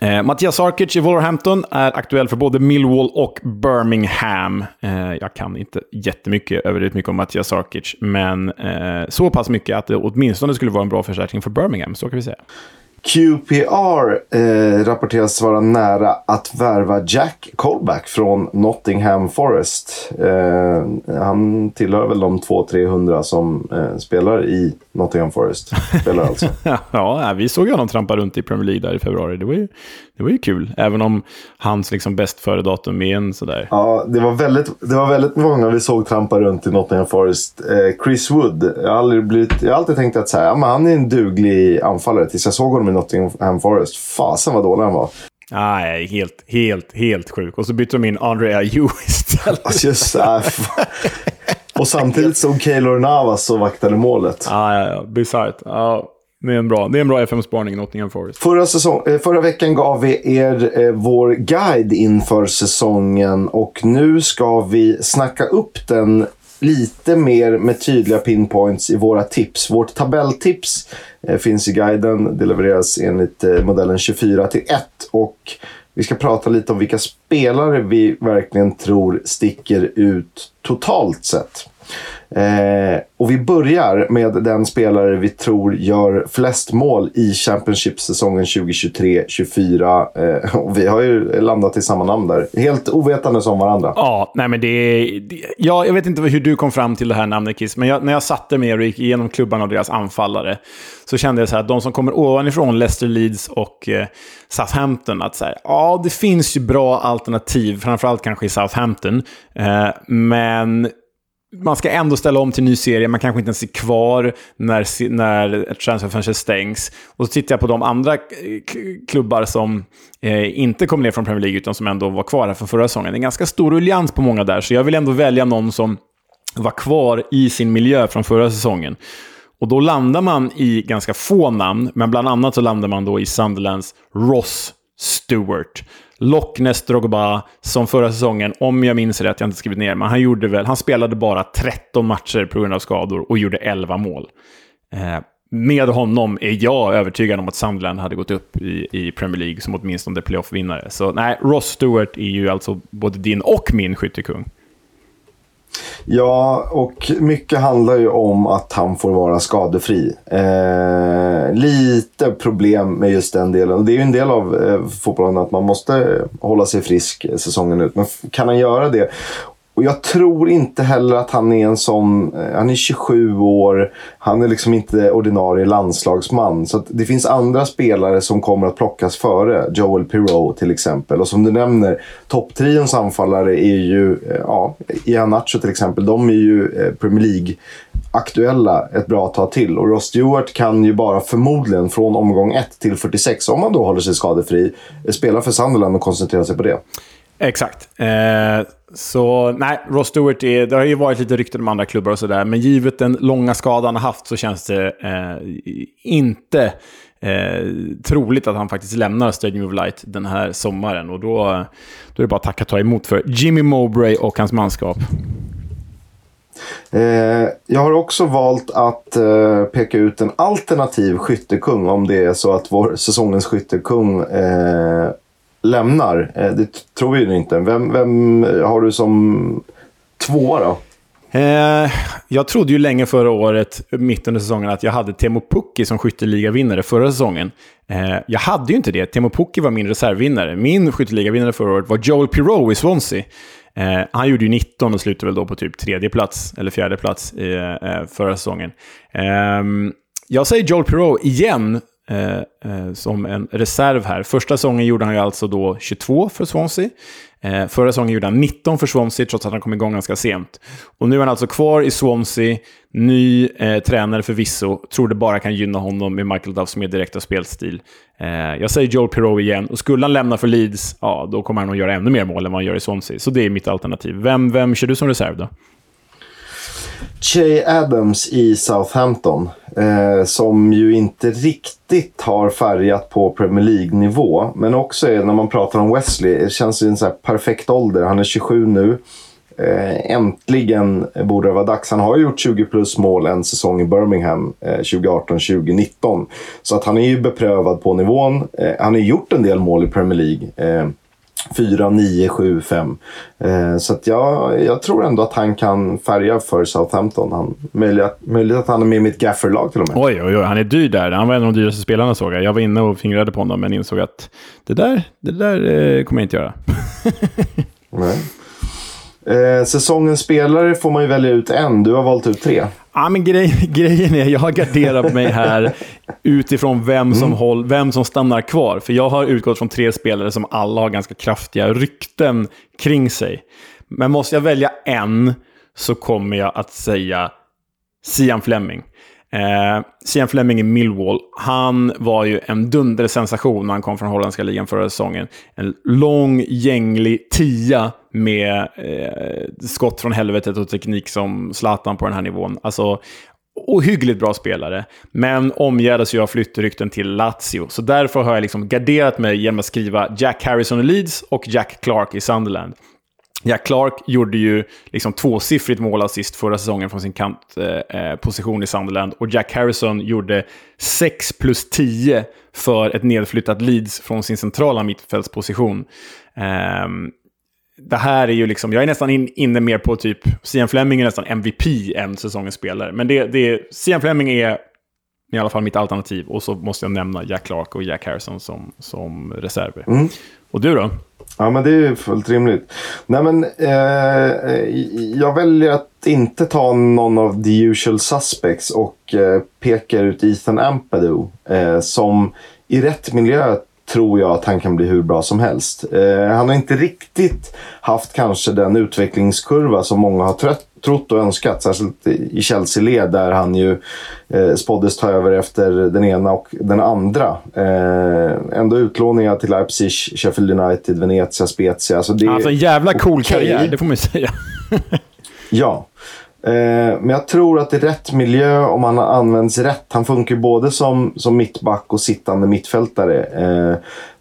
Eh, Mattias Sarkic i Wolverhampton är aktuell för både Millwall och Birmingham. Eh, jag kan inte jättemycket, överdrivet mycket om Mattias Sarkic, men eh, så pass mycket att det åtminstone skulle vara en bra förstärkning för Birmingham, så kan vi säga. QPR eh, rapporteras vara nära att värva Jack Colback från Nottingham Forest. Eh, han tillhör väl de 200-300 som eh, spelar i Nottingham Forest. Spelar alltså. ja, vi såg honom trampa runt i Premier League där i februari. Det var ju, det var ju kul, även om hans liksom bäst före-datum är en sådär. Ja, det var, väldigt, det var väldigt många vi såg trampa runt i Nottingham Forest. Eh, Chris Wood, jag har, blivit, jag har alltid tänkt att så här, ja, men han är en duglig anfallare tills jag såg honom i Nottingham Forest. Fasen vad dålig han var. Nej, helt, helt, helt sjuk. Och så bytte de in Andrea Ayew istället. Alltså, just, äh, och samtidigt stod Keylor Navas och vaktade målet. Ah, ja, ja, bisarrt. Ja, det är en bra, det är en bra FM-spaning, Nottingham Forest. Förra, säsong, eh, förra veckan gav vi er eh, vår guide inför säsongen och nu ska vi snacka upp den lite mer med tydliga pinpoints i våra tips. Vårt tabelltips eh, finns i guiden. Det levereras enligt eh, modellen 24 till 1 och vi ska prata lite om vilka spelare vi verkligen tror sticker ut totalt sett. Eh, och vi börjar med den spelare vi tror gör flest mål i Championship-säsongen 2023-24. Eh, och vi har ju landat i samma namn där. Helt ovetande som varandra. Ja, nej men det, det ja, Jag vet inte hur du kom fram till det här namnet, Kiss, men jag, när jag satte mig och gick igenom klubbarna och deras anfallare så kände jag så här att de som kommer ovanifrån, Leicester, Leeds och eh, Southampton, att så här, ja, det finns ju bra alternativ, framförallt kanske i Southampton, eh, men man ska ändå ställa om till ny serie, man kanske inte ens är kvar när, när transferfönstret stängs. Och så tittar jag på de andra klubbar som eh, inte kom ner från Premier League, utan som ändå var kvar här från förra säsongen. Det är en ganska stor ruljans på många där, så jag vill ändå välja någon som var kvar i sin miljö från förra säsongen. Och då landar man i ganska få namn, men bland annat så landar man då i Sunderlands Ross Stewart. Loch Ness Drogba, som förra säsongen, om jag minns rätt, jag har inte skrivit ner, men han, gjorde väl, han spelade bara 13 matcher på grund av skador och gjorde 11 mål. Eh, med honom är jag övertygad om att Sunderland hade gått upp i, i Premier League som åtminstone playoff-vinnare. Så nej, Ross Stewart är ju alltså både din och min skyttekung. Ja, och mycket handlar ju om att han får vara skadefri. Eh, lite problem med just den delen. Det är ju en del av eh, fotbollen att man måste hålla sig frisk eh, säsongen ut. Men kan han göra det? Och jag tror inte heller att han är en sån... Eh, han är 27 år. Han är liksom inte ordinarie landslagsman. Så det finns andra spelare som kommer att plockas före. Joel Pirou till exempel. Och som du nämner, topptrions anfallare är ju... Eh, ja, Ian Nacho till exempel. De är ju eh, Premier League aktuella ett bra tag till. Och Ross Stewart kan ju bara förmodligen från omgång 1 till 46, om han då håller sig skadefri, spela för Sunderland och koncentrera sig på det. Exakt. Eh, så nej, Ross Stewart, är, det har ju varit lite rykten om andra klubbar och sådär, men givet den långa skadan han har haft så känns det eh, inte eh, troligt att han faktiskt lämnar Stadium of Light den här sommaren. Och då, då är det bara att tacka och ta emot för Jimmy Mowbray och hans manskap. Eh, jag har också valt att eh, peka ut en alternativ skyttekung om det är så att vår säsongens skyttekung eh, lämnar. Eh, det tror vi ju inte. Vem, vem har du som tvåa då? Eh, jag trodde ju länge förra året, mitt under säsongen, att jag hade Temo Pukki som skytteligavinnare förra säsongen. Eh, jag hade ju inte det. Temo Pukki var min reservvinnare. Min skytteligavinnare förra året var Joel Pirou i Swansea. Eh, han gjorde ju 19 och slutade väl då på typ tredje plats, eller fjärde plats i, eh, förra säsongen. Ehm, jag säger Joel Pirou igen, Eh, eh, som en reserv här. Första säsongen gjorde han ju alltså då 22 för Swansea. Eh, förra säsongen gjorde han 19 för Swansea, trots att han kom igång ganska sent. Och nu är han alltså kvar i Swansea, ny eh, tränare förvisso. Tror det bara kan gynna honom med Michael Duffs mer direkta spelstil. Eh, jag säger Joel Pirou igen, och skulle han lämna för Leeds, ja, då kommer han att göra ännu mer mål än vad han gör i Swansea. Så det är mitt alternativ. Vem, vem kör du som reserv då? Che Adams i Southampton. Eh, som ju inte riktigt har färgat på Premier League-nivå. Men också är, när man pratar om Wesley, det känns ju en så perfekt ålder. Han är 27 nu. Eh, äntligen borde det vara dags. Han har ju gjort 20 plus mål en säsong i Birmingham eh, 2018-2019. Så att han är ju beprövad på nivån. Eh, han har gjort en del mål i Premier League. Eh, Eh, 4, 9, 7, 5. Eh, så att jag, jag tror ändå att han kan färga för Southampton. Han, möjligt, möjligt att han är med i mitt gafferlag till och med. Oj, oj, oj. Han är dyr där. Han var en av de dyraste spelarna såg jag. Jag var inne och fingrade på honom, men insåg att det där, det där eh, kommer jag inte göra. Nej. Eh, säsongens spelare får man ju välja ut en. Du har valt ut tre. Ja, men grej, grejen är, jag har garderat mig här utifrån vem som, mm. håll, vem som stannar kvar. För jag har utgått från tre spelare som alla har ganska kraftiga rykten kring sig. Men måste jag välja en så kommer jag att säga Sian Fleming. Eh, Sian Fleming i Millwall, han var ju en dundersensation när han kom från holländska ligan förra säsongen. En lång, gänglig tia med eh, skott från helvetet och teknik som Zlatan på den här nivån. Alltså, ohyggligt bra spelare, men omgärdas ju av flyttrykten till Lazio. Så därför har jag liksom garderat mig genom att skriva Jack Harrison i Leeds och Jack Clark i Sunderland. Jack Clark gjorde ju liksom tvåsiffrigt målassist förra säsongen från sin kantposition eh, eh i Sunderland. Och Jack Harrison gjorde 6 plus 10 för ett nedflyttat Leeds från sin centrala mittfältsposition. Eh, det här är ju liksom, jag är nästan in, inne mer på typ, Sian Fleming är nästan MVP än säsongens spelare. Men det, det, Sian Fleming är i alla fall mitt alternativ. Och så måste jag nämna Jack Clark och Jack Harrison som, som reserver. Mm. Och du då? Ja, men det är fullt rimligt. Nej, men eh, jag väljer att inte ta någon av the usual suspects och eh, pekar ut Ethan Ampadu eh, som i rätt miljö tror jag att han kan bli hur bra som helst. Eh, han har inte riktigt haft kanske den utvecklingskurva som många har trött, trott och önskat. Särskilt i Chelsea-led där han ju eh, spåddes ta över efter den ena och den andra. Eh, ändå utlåningar till Leipzig, Sheffield United, Venezia, Spezia. Alltså, det alltså en jävla cool okay. karriär, det får man ju säga. ja. Eh, men jag tror att i rätt miljö, om han används rätt. Han funkar både som, som mittback och sittande mittfältare. Eh,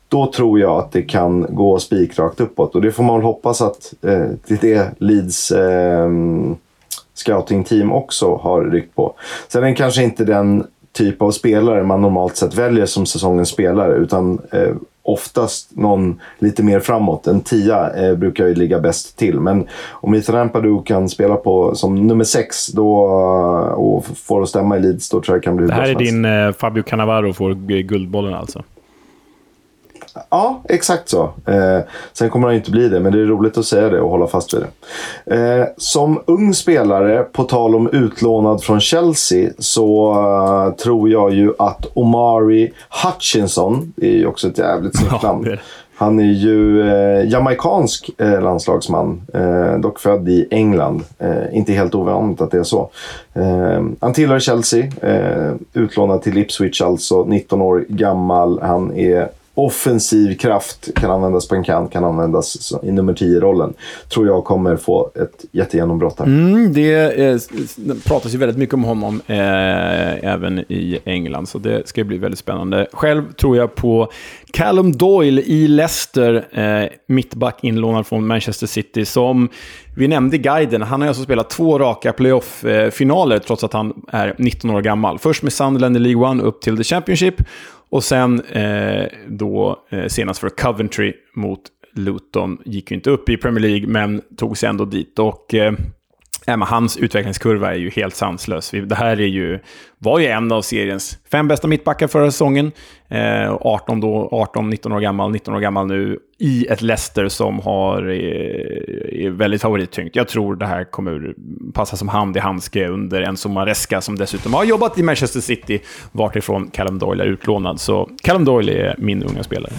då tror jag att det kan gå spikrakt uppåt. Och det får man väl hoppas att eh, det är det Leeds ehm, scouting-team också har ryckt på. Sen är det kanske inte den typ av spelare man normalt sett väljer som säsongens spelare. Utan eh, oftast någon lite mer framåt. En tia eh, brukar ju ligga bäst till. Men om Ethan Ampadu kan spela på som nummer sex då, och får att stämma i Leeds, då tror jag det kan bli Det här är din eh, Fabio Cannavaro får guldbollen alltså? Ja, exakt så. Eh, sen kommer han inte bli det, men det är roligt att säga det och hålla fast vid det. Eh, som ung spelare, på tal om utlånad från Chelsea, så uh, tror jag ju att Omari Hutchinson, det är ju också ett jävligt snyggt namn. Han är ju eh, jamaikansk eh, landslagsman, eh, dock född i England. Eh, inte helt ovanligt att det är så. Eh, han tillhör Chelsea, eh, utlånad till Ipswich alltså, 19 år gammal. Han är offensiv kraft kan användas på en kant, kan användas i nummer 10-rollen. Tror jag kommer få ett jättegenombrott här. Mm, det eh, pratas ju väldigt mycket om honom eh, även i England, så det ska bli väldigt spännande. Själv tror jag på Callum Doyle i Leicester, eh, mittback inlånad från Manchester City, som vi nämnde i guiden. Han har alltså spelat två raka playoff-finaler trots att han är 19 år gammal. Först med Sunderland i League One upp till The Championship och sen eh, då eh, senast för Coventry mot Luton. Gick ju inte upp i Premier League, men tog sig ändå dit. Och eh, Nej, men hans utvecklingskurva är ju helt sanslös. Det här är ju, var ju en av seriens fem bästa mittbackar förra säsongen. Eh, 18 då, 18, 19 år gammal, 19 år gammal nu. I ett Leicester som har, eh, är väldigt favorittyngt. Jag tror det här kommer passa som hand i handske under en Mareska, som dessutom har jobbat i Manchester City, vartifrån Callum Doyle är utlånad. Så Callum Doyle är min unga spelare.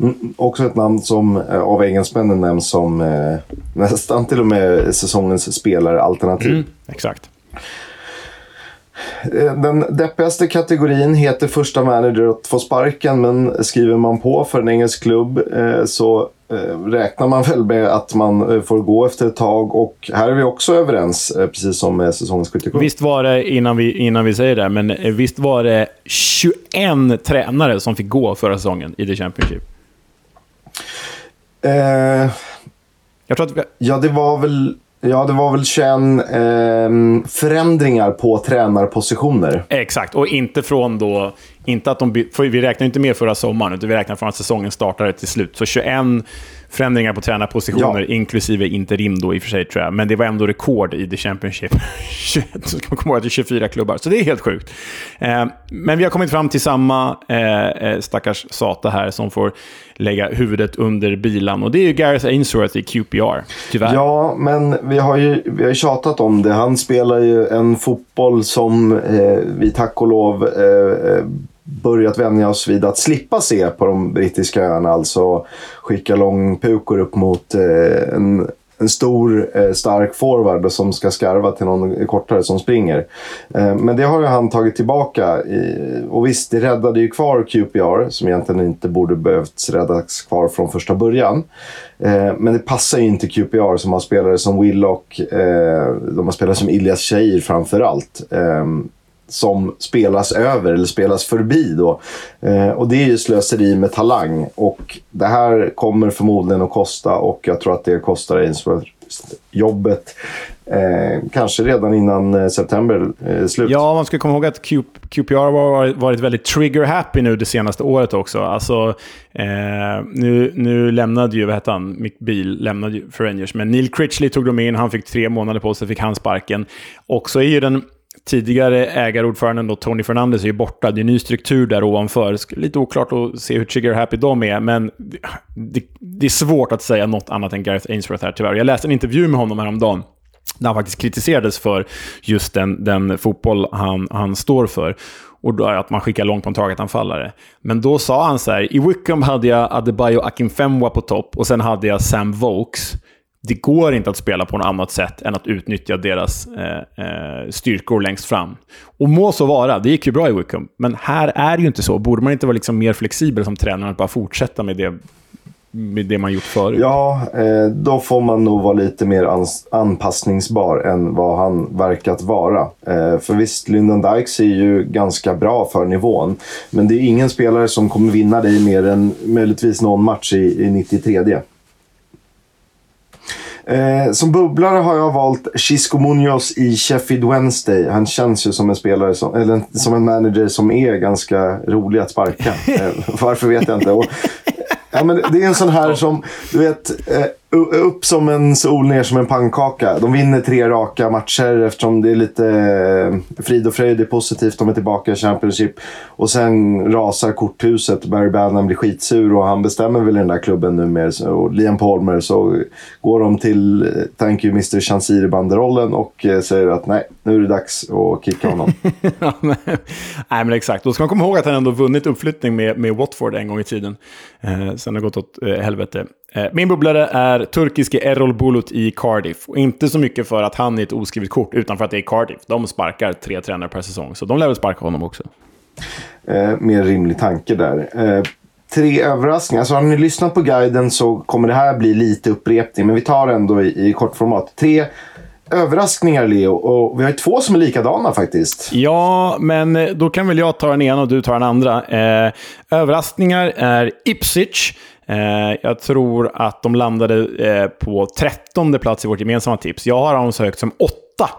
Mm, också ett namn som eh, av engelsmännen nämns som eh, nästan till och med säsongens spelaralternativ. Mm, exakt. Eh, den deppigaste kategorin heter första manager att få sparken, men skriver man på för en engelsk klubb eh, så eh, räknar man väl med att man eh, får gå efter ett tag. Och här är vi också överens, precis som med säsongens skyttekung. Visst var det, innan vi, innan vi säger det, men visst var det 21 tränare som fick gå förra säsongen i The Championship? Eh, jag tror att vi... Ja, det var väl... Ja, det var väl 21 eh, förändringar på tränarpositioner. Exakt, och inte från då... Inte att de, vi räknar inte med förra sommaren, utan vi räknar från att säsongen startade till slut. Så 21 förändringar på tränarpositioner, ja. inklusive interim då i och för sig tror jag. Men det var ändå rekord i The Championship. 21, så kan man komma ihåg att det är 24 klubbar, så det är helt sjukt. Eh, men vi har kommit fram till samma eh, eh, stackars Sata här som får lägga huvudet under bilan. Och det är ju Gareth Ainsworth i QPR, tyvärr. Ja, men vi har ju vi har tjatat om det. Han spelar ju en fotboll som eh, vi tack och lov eh, eh börjat vänja oss vid att slippa se på de brittiska öarna. Alltså skicka långpukor upp mot eh, en, en stor eh, stark forward som ska skarva till någon kortare som springer. Eh, men det har ju han tagit tillbaka. I, och visst, det räddade ju kvar QPR som egentligen inte borde behövts räddas kvar från första början. Eh, men det passar ju inte QPR som har spelare som Willock, eh, de har spelare som Ilias Cheir framför allt ehm, som spelas över eller spelas förbi. Då. Eh, och det är ju slöseri med talang. Och det här kommer förmodligen att kosta och jag tror att det kostar Ainsworth jobbet. Eh, kanske redan innan eh, september eh, slut. Ja, man ska komma ihåg att Q QPR har varit väldigt trigger-happy nu det senaste året också. Alltså, eh, nu, nu lämnade ju, vad hette han, Mick Beal lämnade ju för Rangers, men Neil Critchley tog de in, han fick tre månader på sig, fick han sparken. Och så är ju den tidigare ägarordföranden då, Tony Fernandes är ju borta. Det är ny struktur där ovanför. Lite oklart att se hur trigger-happy de är, men det, det, är svårt att säga något annat än Gareth Ainsworth här tyvärr. Jag läste en intervju med honom häromdagen där han faktiskt kritiserades för just den, den fotboll han, han står för. Och då att man skickar långt på en targetanfallare. Men då sa han så här, i Wickham hade jag Adebayo Akinfemwa på topp och sen hade jag Sam Vokes det går inte att spela på något annat sätt än att utnyttja deras eh, eh, styrkor längst fram. Och må så vara, det gick ju bra i Wickham. Men här är det ju inte så. Borde man inte vara liksom mer flexibel som tränare och bara fortsätta med det, med det man gjort förut? Ja, eh, då får man nog vara lite mer anpassningsbar än vad han verkat vara. Eh, för visst, Lyndon Dykes är ju ganska bra för nivån. Men det är ingen spelare som kommer vinna dig mer än möjligtvis någon match i, i 93. Eh, som bubblare har jag valt Chisco Munoz i Sheffield Wednesday. Han känns ju som en spelare, som, eller som en manager som är ganska rolig att sparka. Eh, varför vet jag inte. Och, ja, men det är en sån här som, du vet, eh, upp som en sol, ner som en pannkaka. De vinner tre raka matcher eftersom det är lite eh, frid och fröjd. Det är positivt. De är tillbaka i Championship. Och sen rasar korthuset. Barry Bannon blir skitsur och han bestämmer väl i den där klubben numera. Och Liam Palmer så går de till eh, Thank you Mr. Chansiri-banderollen och eh, säger att nej, nu är det dags att kicka honom. nej men exakt. Då ska man komma ihåg att han ändå vunnit uppflyttning med, med Watford en gång i tiden. Eh, sen har det gått åt eh, helvete. Eh, min bubblare är turkiske Errol Bulut i Cardiff. Och inte så mycket för att han är ett oskrivet kort, utan för att det är Cardiff. De sparkar tre tränare per säsong, så de lär väl sparka honom också. Eh, mer rimlig tanke där. Eh, tre överraskningar. Alltså, har ni lyssnat på guiden så kommer det här bli lite upprepning, men vi tar ändå i, i kortformat. Tre överraskningar, Leo. Och vi har ju två som är likadana faktiskt. Ja, men då kan väl jag ta den ena och du tar den andra. Eh, överraskningar är Ipswich. Eh, jag tror att de landade eh, på trettonde plats i vårt gemensamma tips. Jag har dem så högt som åtta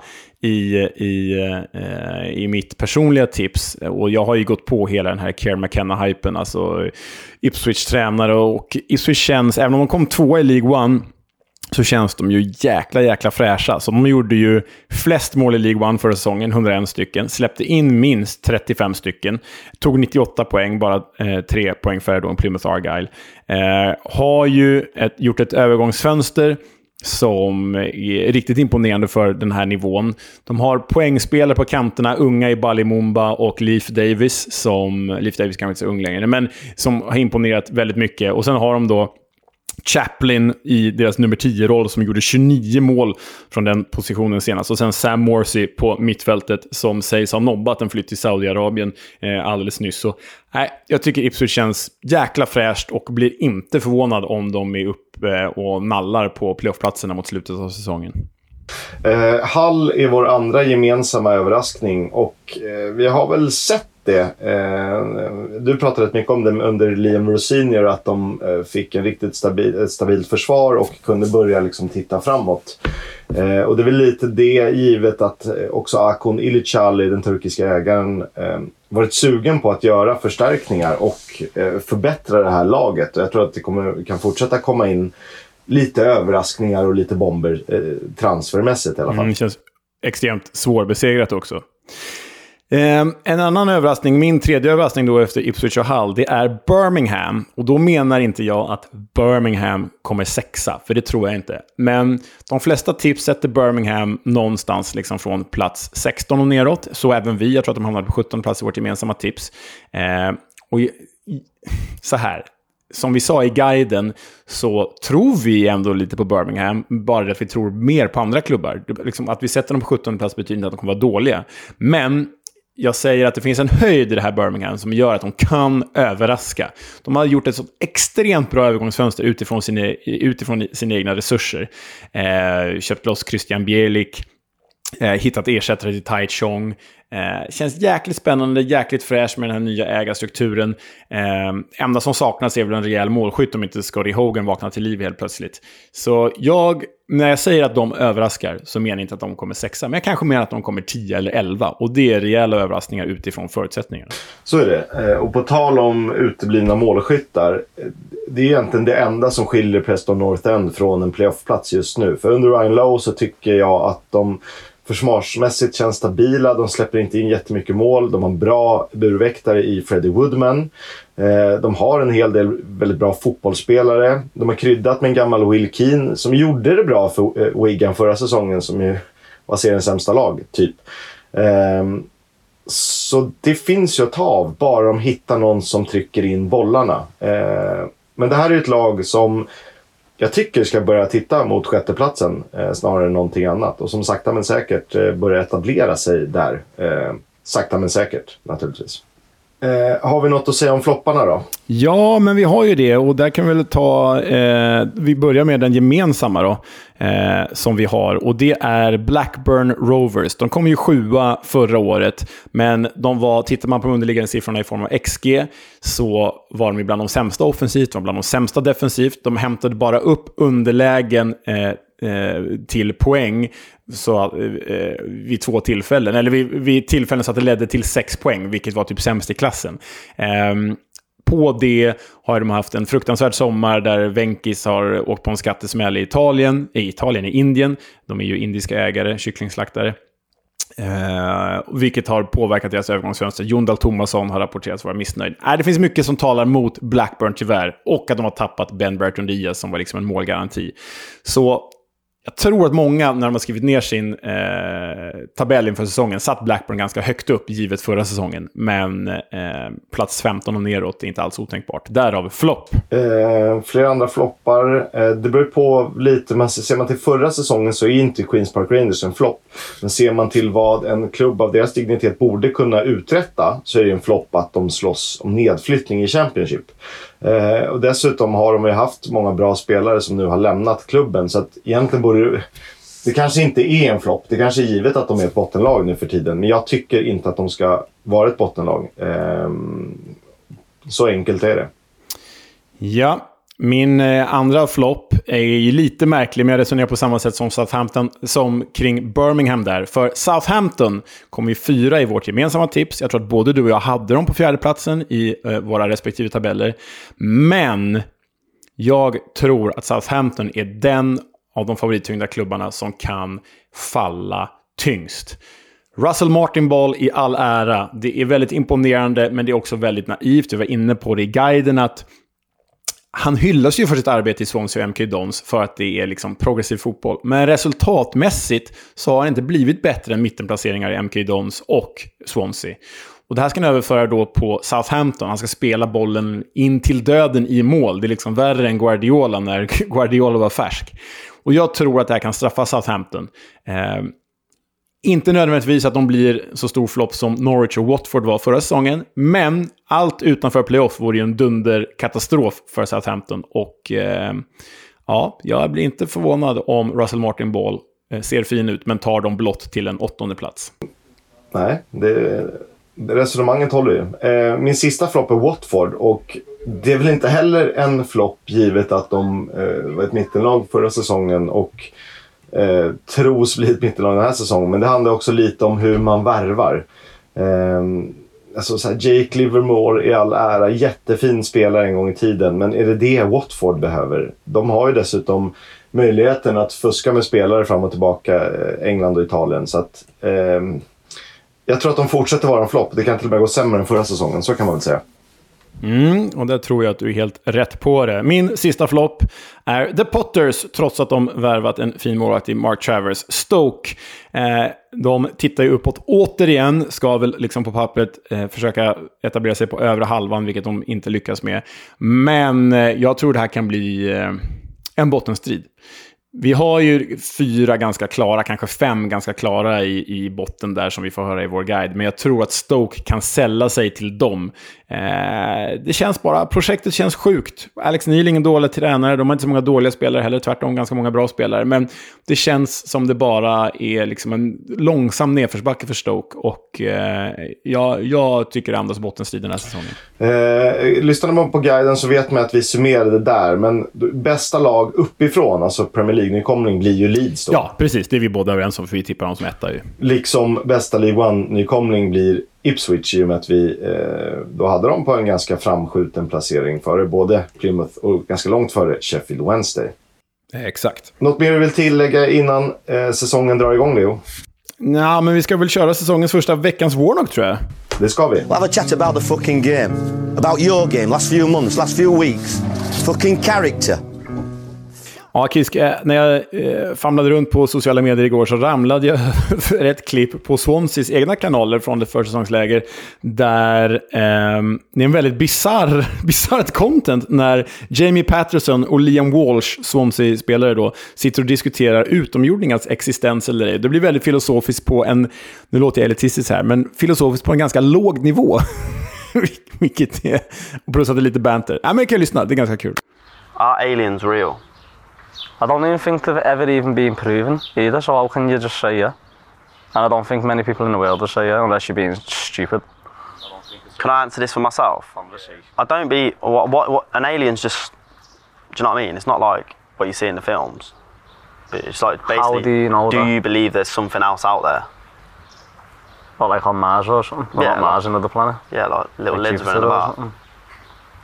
i, i, eh, i mitt personliga tips. Och jag har ju gått på hela den här Care McKenna-hypen. Alltså Ipswich tränare och Ipswich känns, även om de kom tvåa i League One, så känns de ju jäkla, jäkla fräscha. Så de gjorde ju flest mål i League One förra säsongen, 101 stycken. Släppte in minst 35 stycken. Tog 98 poäng, bara eh, 3 poäng färre då än Plymouth Argyle. Eh, har ju ett, gjort ett övergångsfönster som är riktigt imponerande för den här nivån. De har poängspelare på kanterna, unga i Balimumba och Leif Davis, som... Leif Davis kanske inte är så ung längre, men som har imponerat väldigt mycket. Och sen har de då Chaplin i deras nummer 10-roll som gjorde 29 mål från den positionen senast. Och sen Sam Morsey på mittfältet som sägs ha nobbat en flytt till Saudiarabien eh, alldeles nyss. Så, nej, jag tycker Ipswich känns jäkla fräscht och blir inte förvånad om de är uppe eh, och nallar på playoffplatserna mot slutet av säsongen. Eh, Hall är vår andra gemensamma överraskning och eh, vi har väl sett det. Eh, du pratade rätt mycket om det under Liam Rosenior, att de eh, fick en riktigt stabil, ett stabilt försvar och kunde börja liksom titta framåt. Eh, och det är väl lite det, givet att eh, också Akon Ilicali, den turkiska ägaren, eh, varit sugen på att göra förstärkningar och eh, förbättra det här laget. Och jag tror att det kommer, kan fortsätta komma in lite överraskningar och lite bomber eh, transfermässigt i alla fall. Mm, det känns extremt svårbesegrat också. Um, en annan överraskning, min tredje överraskning då efter Ipswich och Hull, det är Birmingham. Och då menar inte jag att Birmingham kommer sexa, för det tror jag inte. Men de flesta tips sätter Birmingham någonstans liksom från plats 16 och neråt. Så även vi, jag tror att de hamnade på 17 plats i vårt gemensamma tips. Uh, och så här, som vi sa i guiden så tror vi ändå lite på Birmingham, bara det att vi tror mer på andra klubbar. Liksom att vi sätter dem på 17 plats betyder inte att de kommer vara dåliga. Men jag säger att det finns en höjd i det här Birmingham som gör att de kan överraska. De har gjort ett så extremt bra övergångsfönster utifrån sina, utifrån sina egna resurser. Eh, köpt loss Christian Bielik, eh, hittat ersättare till Tai Chong. Eh, känns jäkligt spännande, jäkligt fräsch med den här nya ägarstrukturen. Eh, enda som saknas är väl en rejäl målskytt om inte Scotty Hogan vaknar till liv helt plötsligt. Så jag, när jag säger att de överraskar så menar jag inte att de kommer sexa, men jag kanske menar att de kommer tio eller 11. Och det är rejäla överraskningar utifrån förutsättningarna. Så är det. Eh, och på tal om uteblivna målskyttar. Eh, det är egentligen det enda som skiljer Preston North End från en playoffplats just nu. För under Ryan Lowe så tycker jag att de försvarsmässigt känns stabila. De släpper inte in jättemycket mål. De har en bra burväktare i Freddie Woodman. Eh, de har en hel del väldigt bra fotbollsspelare. De har kryddat med en gammal Will Keane som gjorde det bra för eh, Wigan förra säsongen som ju var seriens sämsta lag, typ. Ehm, så det finns ju att ta av, bara de hittar någon som trycker in bollarna. Ehm, men det här är ett lag som jag tycker ska börja titta mot sjätteplatsen eh, snarare än någonting annat. Och som sakta men säkert eh, börja etablera sig där. Eh, sakta men säkert naturligtvis. Eh, har vi något att säga om flopparna då? Ja, men vi har ju det och där kan vi väl ta... Eh, vi börjar med den gemensamma då, eh, som vi har och det är Blackburn Rovers. De kom ju sjua förra året, men de var, tittar man på de underliggande siffrorna i form av XG så var de bland de sämsta offensivt, de var bland de sämsta defensivt. De hämtade bara upp underlägen eh, Eh, till poäng så, eh, eh, vid två tillfällen. Eller vid, vid tillfällen så att det ledde till sex poäng, vilket var typ sämst i klassen. Eh, på det har de haft en fruktansvärd sommar där Venkis har åkt på en skattesmäll i Italien, i Italien, i Indien. De är ju indiska ägare, kycklingslaktare. Eh, vilket har påverkat deras övergångsfönster. Jon Dahl Tomasson har rapporterats vara missnöjd. Eh, det finns mycket som talar mot Blackburn tyvärr. Och att de har tappat Ben Bertrand Diaz som var liksom en målgaranti. Så jag tror att många, när de har skrivit ner sin eh, tabell inför säsongen, satt Blackburn ganska högt upp, givet förra säsongen. Men eh, plats 15 och neråt är inte alls otänkbart. Därav flopp. Eh, flera andra floppar. Eh, det beror på lite, men ser man till förra säsongen så är inte Queens Park Rangers en flopp. Men ser man till vad en klubb av deras dignitet borde kunna uträtta så är det en flopp att de slåss om nedflyttning i Championship. Eh, och dessutom har de ju haft många bra spelare som nu har lämnat klubben. Så att egentligen borde det... Det kanske inte är en flopp. Det kanske är givet att de är ett bottenlag nu för tiden. Men jag tycker inte att de ska vara ett bottenlag. Eh, så enkelt är det. Ja, min eh, andra flopp är ju lite märklig, men jag resonerar på samma sätt som Southampton, som kring Birmingham där. För Southampton kom ju fyra i vårt gemensamma tips. Jag tror att både du och jag hade dem på fjärdeplatsen i eh, våra respektive tabeller. Men jag tror att Southampton är den av de favorittyngda klubbarna som kan falla tyngst. Russell Martin Ball i all ära. Det är väldigt imponerande, men det är också väldigt naivt. Vi var inne på det i guiden att han hyllas ju för sitt arbete i Swansea och MK Dons för att det är liksom progressiv fotboll. Men resultatmässigt så har han inte blivit bättre än mittenplaceringar i MK Dons och Swansea. Och det här ska han överföra då på Southampton. Han ska spela bollen in till döden i mål. Det är liksom värre än Guardiola när Guardiola var färsk. Och jag tror att det här kan straffa Southampton. Eh, inte nödvändigtvis att de blir så stor flopp som Norwich och Watford var förra säsongen, men allt utanför playoff vore ju en dunderkatastrof för Southampton. Och eh, ja, jag blir inte förvånad om Russell Martin Ball eh, ser fin ut, men tar dem blott till en åttonde plats. Nej, det, resonemanget håller ju. Eh, min sista flopp är Watford och det är väl inte heller en flopp givet att de eh, var ett mittenlag förra säsongen och eh, tros bli ett mittenlag den här säsongen. Men det handlar också lite om hur man värvar. Eh, alltså så här, Jake Livermore i all ära, jättefin spelare en gång i tiden. Men är det det Watford behöver? De har ju dessutom möjligheten att fuska med spelare fram och tillbaka, eh, England och Italien. Så att, eh, jag tror att de fortsätter vara en flopp. Det kan till och med gå sämre än förra säsongen, så kan man väl säga. Mm, och där tror jag att du är helt rätt på det. Min sista flopp är The Potters, trots att de värvat en fin målvakt i Mark Travers. Stoke, eh, de tittar ju uppåt återigen, ska väl liksom på pappret eh, försöka etablera sig på övre halvan, vilket de inte lyckas med. Men eh, jag tror det här kan bli eh, en bottenstrid. Vi har ju fyra ganska klara, kanske fem ganska klara i, i botten där som vi får höra i vår guide. Men jag tror att Stoke kan sälla sig till dem. Eh, det känns bara, projektet känns sjukt. Alex Neil är ingen dålig tränare, de har inte så många dåliga spelare heller, tvärtom ganska många bra spelare. Men det känns som det bara är liksom en långsam nedförsbacke för Stoke. Och eh, jag, jag tycker det andas bottenstrid den här säsongen. Eh, lyssnar man på guiden så vet man att vi summerade där. Men bästa lag uppifrån, alltså Premier League, League-nykomling, blir ju Leeds då. Ja, precis. Det är vi båda överens om, för vi tippar dem som etta ju. Liksom bästa League One-nykomling blir Ipswich i och med att vi eh, då hade dem på en ganska framskjuten placering före både Plymouth och ganska långt före Sheffield Wednesday. Exakt. Något mer du vill tillägga innan eh, säsongen drar igång, Leo? Ja, men vi ska väl köra säsongens första veckans Warnock, tror jag. Det ska vi. We'll have a chat about the fucking game. About your game, last few months, last few weeks. Fucking character. Ja, Kisk, eh, när jag eh, famlade runt på sociala medier igår så ramlade jag över ett klipp på Swanseas egna kanaler från det försäsongsläger. Där eh, det är en väldigt bizarr, bizarrt content när Jamie Patterson och Liam Walsh, Swansea-spelare då, sitter och diskuterar utomjordingars existens eller ej. Det blir väldigt filosofiskt på en, nu låter jag elitistisk här, men filosofiskt på en ganska låg nivå. Vilket är, plus att det är lite banter. Ja, men jag kan lyssna, det är ganska kul. Are aliens real? I don't even think they've ever even been proven either, so how can you just say yeah? And I don't think many people in the world will say yeah unless you're being stupid. Can I answer this for myself? I don't be what, what, what an alien's just. Do you know what I mean? It's not like what you see in the films. But It's like basically. do you know do that? you believe there's something else out there? What, like on Mars or something? Well, Yeah, not Mars, another planet. Yeah, like little Like lids running or about. something.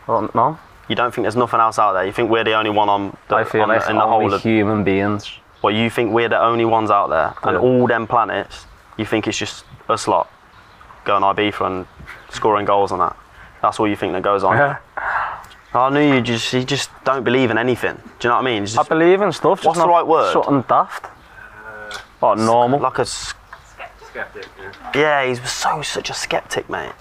Well, no, You don't think there's nothing else out there? You think we're the only one on the, I feel on like the, in the only whole of. human beings. Well, you think we're the only ones out there, and all them planets, you think it's just us lot going Ibiza and scoring goals on that. That's all you think that goes on. Yeah. I knew you just you just don't believe in anything. Do you know what I mean? It's I believe in stuff. just What's the right word? Something daft. What, normal? like a. s- Yeah, he's so such a skeptic, mate.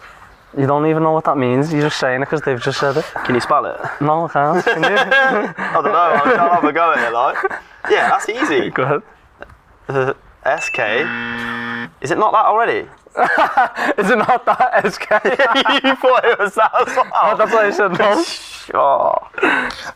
You don't even know what that means. You're just saying it because they've just said it. Can you spell it? No, I can't. Can you? I don't know. I'm trying to have a go at it, like. Yeah, that's easy. Go ahead. SK. Is it not that already? Is it not that SK? you thought it was that as well. That's why I said no. Oh.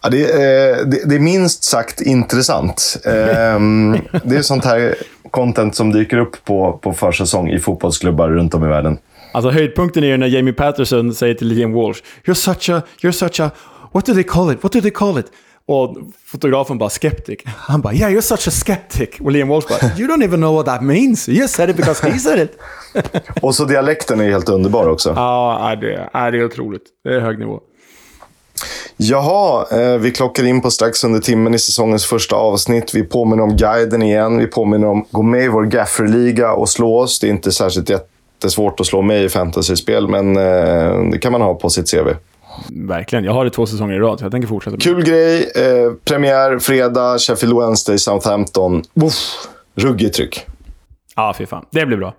Ja, det, är, eh, det, det är minst sagt intressant. Ehm, det är sånt här content som dyker upp på, på försäsong i fotbollsklubbar runt om i världen. Alltså höjdpunkten är ju när Jamie Patterson säger till Liam Walsh “You're such a, you're such a, what do they call it, what do they call it?” Och fotografen bara “skeptic”. Han bara “Yeah, you're such a skeptic”. Och Liam Walsh bara “You don't even know what that means. You said it because he said it”. Och så dialekten är helt underbar också. Ja, det, är- det är otroligt. Det är hög nivå. Jaha, eh, vi klockar in på strax under timmen i säsongens första avsnitt. Vi påminner om guiden igen. Vi påminner om gå med i vår gafferliga och slå oss. Det är inte särskilt jättesvårt att slå mig i fantasyspel, men eh, det kan man ha på sitt CV. Verkligen. Jag har det två säsonger i rad, så jag tänker fortsätta. med. Kul grej. Eh, premiär fredag, Sheffield Wednesday, Southampton. Uff, ruggigt tryck. Ja, fy fan. Det blir bra.